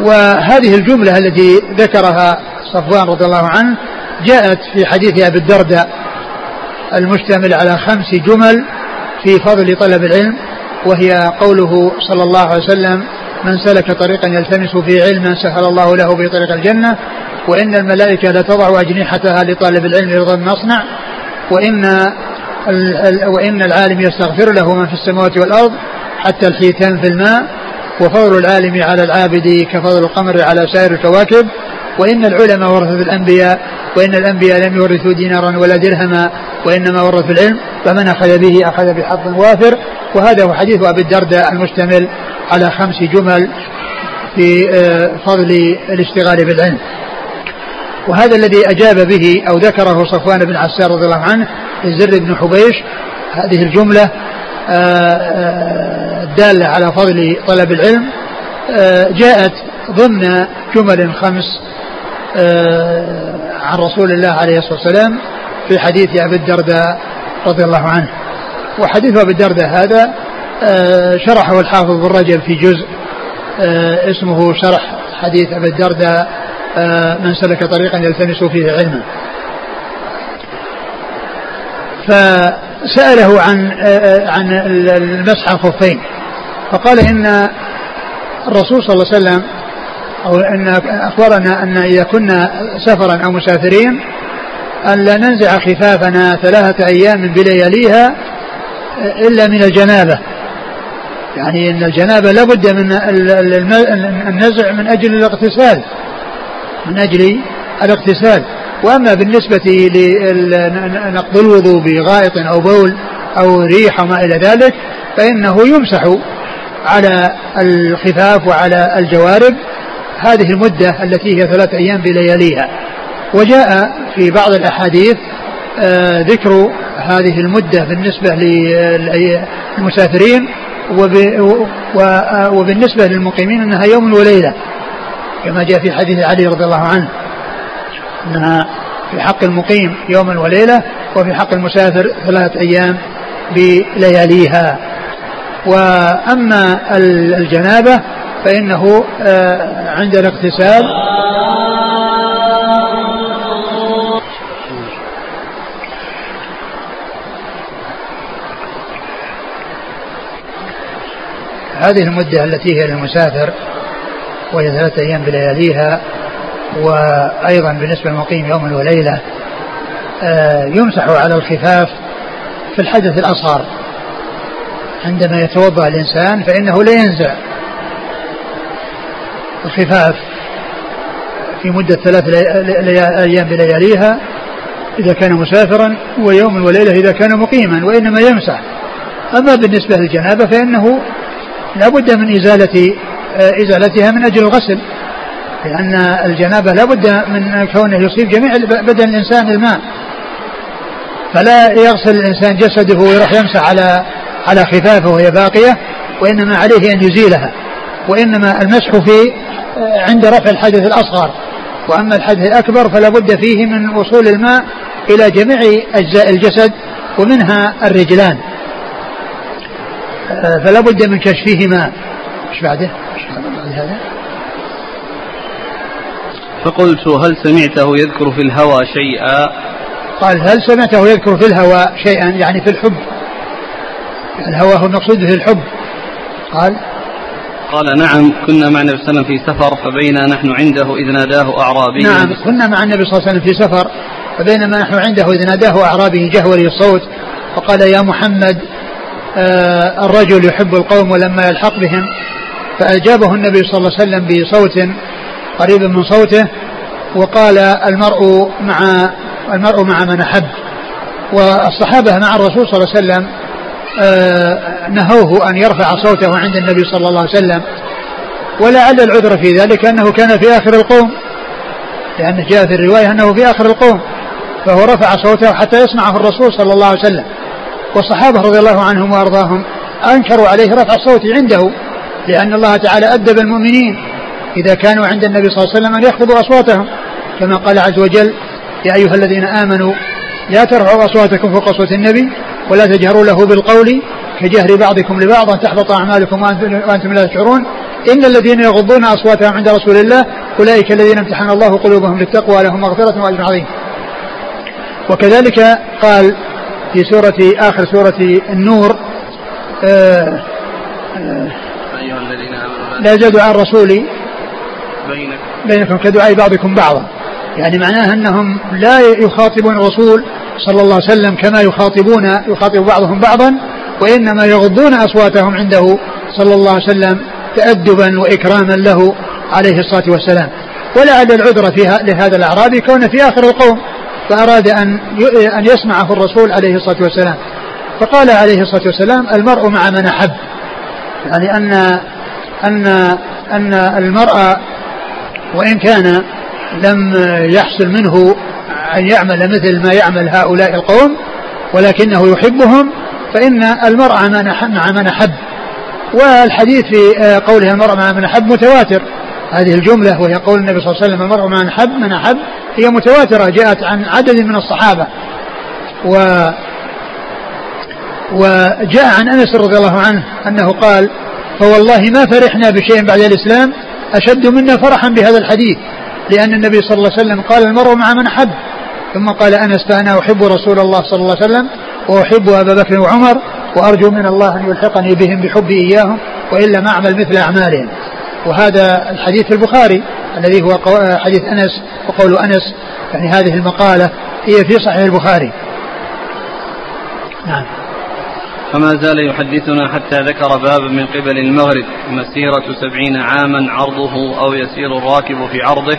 وهذه الجملة التي ذكرها صفوان رضي الله عنه جاءت في حديث أبي الدرداء المشتمل على خمس جمل في فضل طلب العلم. وهي قوله صلى الله عليه وسلم من سلك طريقا يلتمس فيه علما سهل الله له به طريق الجنة وإن الملائكة لتضع أجنحتها لطالب العلم رضا نصنع وإن وإن العالم يستغفر له من في السماوات والأرض حتى الحيتان في الماء وفضل العالم على العابد كفضل القمر على سائر الكواكب وإن العلماء ورثة الأنبياء وإن الأنبياء لم يورثوا دينارا ولا درهما وإنما ورثوا العلم فمن أخذ به أخذ بحظ وافر. وهذا هو حديث أبي الدرداء المشتمل على خمس جمل في آه، فضل الاشتغال بالعلم. وهذا الذي أجاب به أو ذكره صفوان بن عسار رضي الله عنه لزر بن حبيش هذه الجملة الدالة آه، آه، على فضل طلب العلم. جاءت ضمن جمل خمس عن رسول الله عليه الصلاة والسلام في حديث أبي الدرداء رضي الله عنه. وحديث أبي الدرداء هذا شرحه الحافظ بن رجب في جزء اسمه شرح حديث أبي الدرداء آه، من سلك طريقا يلتمس فيه علما. فسأله عن آه، عن المسح الخفين فقال إن الرسول صلى الله عليه وسلم أو أن أخبرنا أن إذا كنا سفرا أو مسافرين أن لا ننزع خفافنا ثلاثة أيام بلياليها إلا من الجنابة. يعني أن الجنابة لابد من النزع من أجل الاغتسال من أجل الاغتسال. وأما بالنسبة لنقض الوضوء بغائط أو بول أو ريح وما إلى ذلك فإنه يمسح على الخفاف وعلى الجوارب هذه المدة التي هي ثلاثة أيام بلياليها. وجاء في بعض الأحاديث آه، ذكر هذه المدة بالنسبة للمسافرين وبالنسبة للمقيمين أنها يوم وليلة كما جاء في حديث علي رضي الله عنه أنها في حق المقيم يوما وليلة وفي حق المسافر ثلاثة أيام بلياليها. وأما الجنابة فإنه آه، عند الاغتسال هذه المدة التي هي للمسافر وهي ثلاثة أيام بلياليها وأيضا بالنسبة للمقيم يوم وليلة آه، يمسح على الخفاف في الحدث الأصغر. عندما يتوضأ الإنسان فإنه لا ينزع. الخفاف في مدة ثلاث أيام بلياليها إذا كان مسافرا ويوم وليلة إذا كان مقيما وإنما يمسح. أما بالنسبة للجنابة فإنه لا بد من إزالة آه، إزالتها من أجل الغسل لأن الجنابة لا بد من كونه يصيب جميع بدن الإنسان الماء. فلا يغسل الإنسان جسده ويروح يمسح على على خفافه وهي باقية وإنما عليه أن يزيلها. وإنما المسح في آه، عند رفع الحدث الأصغر وأما الحدث الأكبر فلا بد فيه من وصول الماء إلى جميع أجزاء الجسد ومنها الرجلان آه، فلا بد من كشفهما إيش بعده؟ بعد هذا؟ فقلت هل سمعته يذكر في الهوى شيئا؟ قال هل سمعته يذكر في الهوى شيئا يعني في الحب؟ الهوى هو المقصود به الحب قال قال نعم كنا مع النبي صلى الله عليه وسلم في سفر فبينا نحن عنده إذ ناداه أعرابي. نعم كنا مع النبي صلى الله عليه وسلم في سفر فبينما نحن عنده إذ ناداه أعرابي جهوري الصوت فقال يا محمد آه الرجل يحب القوم ولما يلحق بهم. فأجابه النبي صلى الله عليه وسلم بصوت قريب من صوته وقال المرء مع المرء مع من أحب. والصحابة مع الرسول صلى الله عليه وسلم نهوه أن يرفع صوته عند النبي صلى الله عليه وسلم. ولعل العذر في ذلك أنه كان في آخر القوم لأنه جاء في الرواية أنه في آخر القوم فهو رفع صوته حتى يسمعه الرسول صلى الله عليه وسلم. والصحابة رضي الله عنهم وأرضاهم أنكروا عليه رفع الصوت عنده لأن الله تعالى أدب المؤمنين إذا كانوا عند النبي صلى الله عليه وسلم أن يخفضوا أصواتهم كما قال عز وجل يا أيها الذين آمنوا لا ترفعوا أصواتكم فوق صوت النبي ولا تجهروا له بالقول كجهر بعضكم لبعض أن تحبط أعمالكم وأنتم لا تشعرون. إن الذين يغضون أصواتهم عند رسول الله أولئك الذين امتحن الله قلوبهم للتقوى لهم مغفرة وأجر عظيم. وكذلك قال في سورة آخر سورة النور آه آه الذين آمنوا لا يزال دعاء الرسول بينكم. بينكم كدعاء بعضكم بعضا. يعني معناه أنهم لا يخاطبون الرسول صلى الله عليه وسلم كما يخاطبون يخاطب بعضهم بعضا وإنما يغضون أصواتهم عنده صلى الله عليه وسلم تأدبا وإكراما له عليه الصلاة والسلام. ولعل العذر فيها لهذا الأعرابي كونه في آخر القوم فأراد أن أن يسمعه الرسول عليه الصلاة والسلام. فقال عليه الصلاة والسلام المرء مع من أحب. يعني أن أن أن المرأة وإن كان لم يحصل منه أن يعمل مثل ما يعمل هؤلاء القوم ولكنه يحبهم فإن المرأة مع من أحب والحديث في قولها المرأة مع من أحب متواتر. هذه الجملة وهي قول النبي صلى الله عليه وسلم المرء مع من أحب من أحب هي متواترة جاءت عن عدد من الصحابة. و وجاء عن أنس رضي الله عنه أنه قال فوالله ما فرحنا بشيء بعد الإسلام أشد منا فرحا بهذا الحديث. لأن النبي صلى الله عليه وسلم قال المرء مع من أحب. ثم قال أنس فأنا أحب رسول الله صلى الله عليه وسلم وأحب أبا بكر وعمر وأرجو من الله أن يلحقني بهم بحبي إياهم وإلا ما أعمل مثل أعمالهم. وهذا الحديث في البخاري الذي هو حديث أنس وقول أنس يعني هذه المقالة هي في صحيح البخاري. نعم. فما زال يحدثنا حتى ذكر بابا من قبل المغرب مسيرة سبعين عاما عرضه أو يسير الراكب في عرضه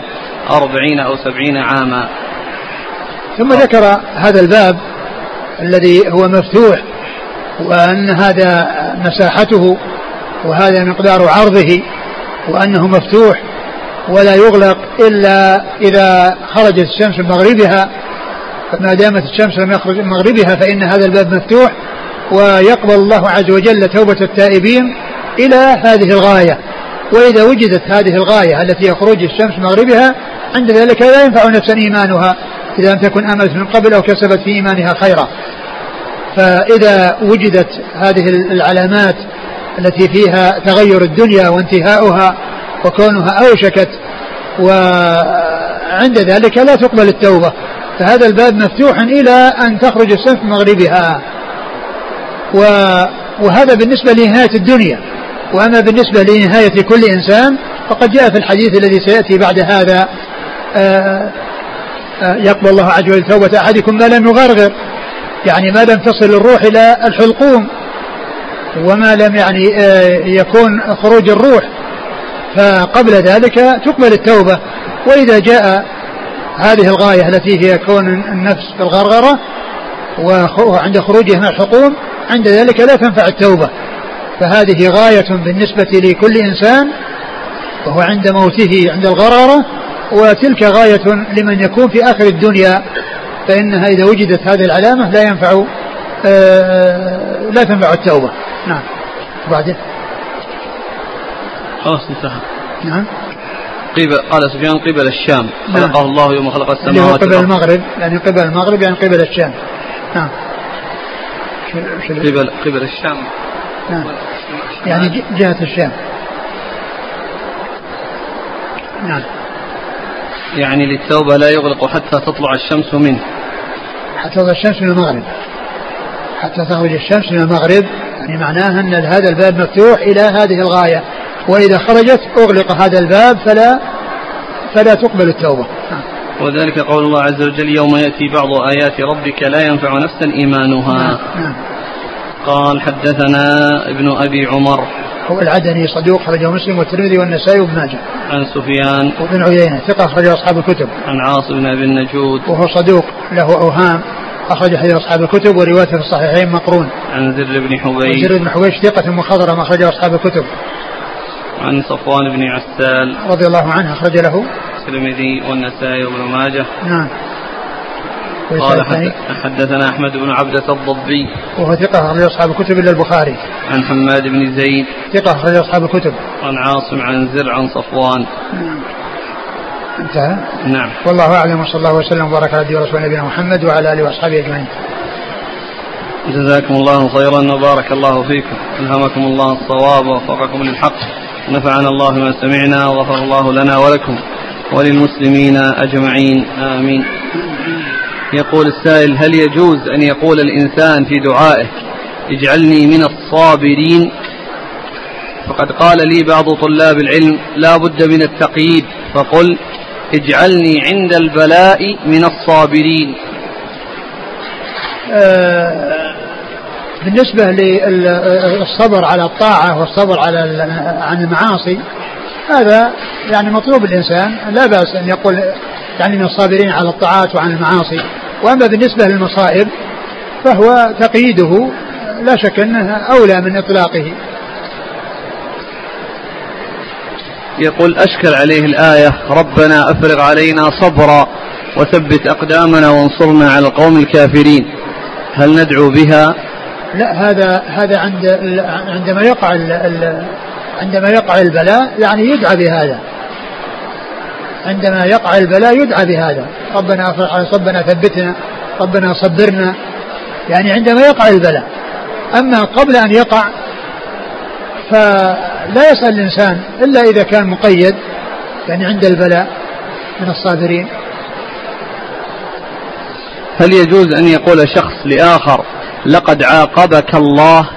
أربعين أو سبعين عاما. ثم ذكر هذا الباب الذي هو مفتوح وأن هذا مساحته وهذا مقدار عرضه وأنه مفتوح ولا يغلق إلا إذا خرجت الشمس من مغربها. فما دامت الشمس لم يخرج من مغربها فإن هذا الباب مفتوح ويقبل الله عز وجل توبة التائبين إلى هذه الغاية. وإذا وجدت هذه الغاية التي هي خروج الشمس مغربها عند ذلك لا ينفع نفسا إيمانها إذا لم تكن آمنت من قبل أو كسبت في إيمانها خيرا. فإذا وجدت هذه العلامات التي فيها تغير الدنيا وانتهاؤها وكونها أوشكت وعند ذلك لا تقبل التوبة فهذا الباب مفتوح إلى أن تخرج الشمس مغربها. وهذا بالنسبة لنهاية الدنيا. وأما بالنسبة لنهاية كل إنسان فقد جاء في الحديث الذي سيأتي بعد هذا آه، آه، يقبل الله عز وجل توبة أحدكم ما لم يغرغر. يعني ما لم تصل الروح إلى الحلقوم وما لم يعني آه، يكون خروج الروح. فقبل ذلك تقبل التوبة. وإذا جاء هذه الغاية التي هي كون النفس في الغرغرة وعند خروجها من الحقوم عند ذلك لا تنفع التوبة. فهذه غاية بالنسبة لكل إنسان وهو عند موته عند الغرارة وتلك غاية لمن يكون في آخر الدنيا. فإنها إذا وجدت هذه العلامة لا ينفع آه، لا تنفع التوبة. نعم. وبعدين؟ خلاص انتهى. نعم. قبل قال سفيان قبل الشام. نعم. خلقه الله يوم خلق السماوات قبل المغرب يعني قبل المغرب يعني قبل الشام. نعم قبل قبل الشام. نعم. يعني جهة الشام. نعم. يعني للتوبة لا يغلق حتى تطلع الشمس منه. حتى تطلع الشمس من المغرب. حتى تخرج الشمس من المغرب يعني معناها أن هذا الباب مفتوح إلى هذه الغاية. وإذا خرجت أغلق هذا الباب فلا فلا تقبل التوبة. وذلك قول الله عز وجل يوم يأتي بعض آيات ربك لا ينفع نفسا إيمانها نعم. نعم. قال حدثنا ابن أبي عمر هو العدني صدوق خرجه مسلم والترمذي والنسائي وابن ماجه. عن سفيان وابن عيينة ثقة أخرجه أصحاب الكتب. عن عاصم بن أبي النجود وهو صدوق له أوهام أخرج حديث أصحاب الكتب وروايته في الصحيحين مقرون. عن زر بن حبيش. زر بن حبيش ثقة مخضرم أخرجه أصحاب الكتب. عن صفوان بن عسال رضي الله عنه أخرج له الترمذي والنسائي وابن ماجه. نعم. قال حدثنا أحمد بن عبدة الضبي. وهو ثقة أخرج أصحاب الكتب إلا البخاري. عن حماد بن زيد. ثقة أخرج أصحاب الكتب. عن عاصم عن زر عن صفوان. نعم. انتهى؟ نعم. والله أعلم وصلى الله وسلم وبارك على رسول نبينا محمد وعلى آله وأصحابه أجمعين. جزاكم الله خيرا وبارك الله فيكم. ألهمكم الله الصواب ووفقكم للحق. نفعنا الله ما سمعنا وغفر الله لنا ولكم. وللمسلمين أجمعين آمين. يقول السائل هل يجوز أن يقول الإنسان في دعائه اجعلني من الصابرين؟ فقد قال لي بعض طلاب العلم لا بد من التقييد. فقل اجعلني عند البلاء من الصابرين. آه بالنسبة للصبر على الطاعة والصبر على عن المعاصي هذا يعني مطلوب الإنسان لا بأس أن يقول يعني من الصابرين على الطاعات وعن المعاصي. وأما بالنسبة للمصائب فهو تقييده لا شك أنه أولى من إطلاقه. يقول أشكل عليه الآية ربنا أفرغ علينا صبرا وثبت أقدامنا وانصرنا على القوم الكافرين. هل ندعو بها؟ لا هذا هذا عند عندما يقع عندما يقع البلاء يعني يدعى بهذا. عندما يقع البلاء يدعى بهذا. ربنا ربنا ثبتنا ربنا صبرنا. يعني عندما يقع البلاء. أما قبل أن يقع فلا يسأل الإنسان إلا إذا كان مقيد يعني عند البلاء من الصابرين. هل يجوز أن يقول شخص لآخر لقد عاقبك الله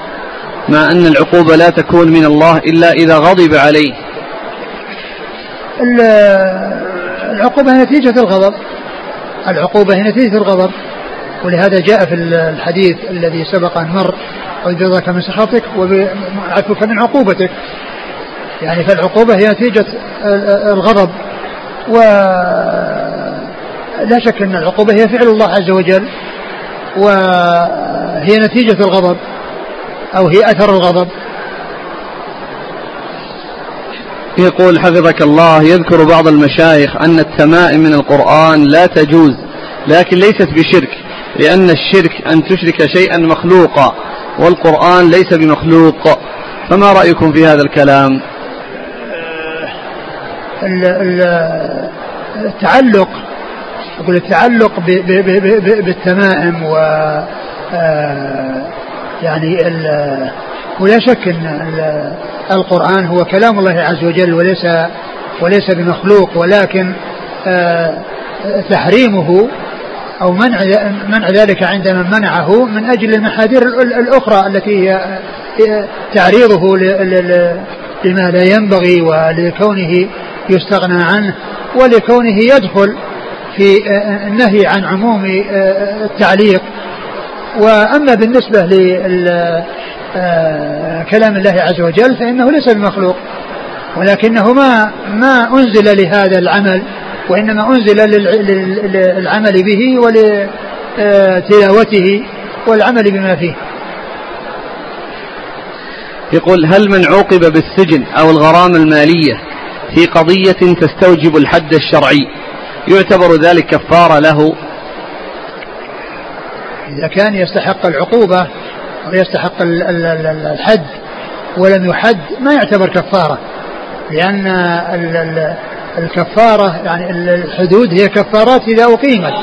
مع أن العقوبة لا تكون من الله إلا إذا غضب عليه. العقوبة نتيجة الغضب. العقوبة هي نتيجة الغضب. ولهذا جاء في الحديث الذي سبق أن مر وجزاك من سخطك وعفوك من عقوبتك. يعني فالعقوبة هي نتيجة الغضب. و لا شك أن العقوبة هي فعل الله عز وجل. وهي نتيجة الغضب. أو هي أثر الغضب؟ يقول حفظك الله يذكر بعض المشايخ أن التمائم من القرآن لا تجوز لكن ليست بشرك لأن الشرك أن تشرك شيئا مخلوقا والقرآن ليس بمخلوق. فما رأيكم في هذا الكلام؟ التعلق أقول التعلق بالتمائم و آه، يعني ولا شك إن القرآن هو كلام الله عز وجل وليس وليس بمخلوق ولكن آه، تحريمه أو منع منع ذلك عند من منعه من أجل المحاذير الأخرى التي هي تعريضه لما لا ينبغي ولكونه يستغنى عنه ولكونه يدخل في النهي عن عموم التعليق. وأما بالنسبة لكلام الله عز وجل فإنه ليس بمخلوق ولكنه ما ما أنزل لهذا العمل وإنما أنزل للعمل به ولتلاوته والعمل بما فيه. يقول هل من عوقب بالسجن أو الغرامة المالية في قضية تستوجب الحد الشرعي يعتبر ذلك كفارة له إذا كان يستحق العقوبة ويستحق الحد ولم يحد ما يعتبر كفارة لأن الكفارة يعني الحدود هي كفارات إذا أقيمت.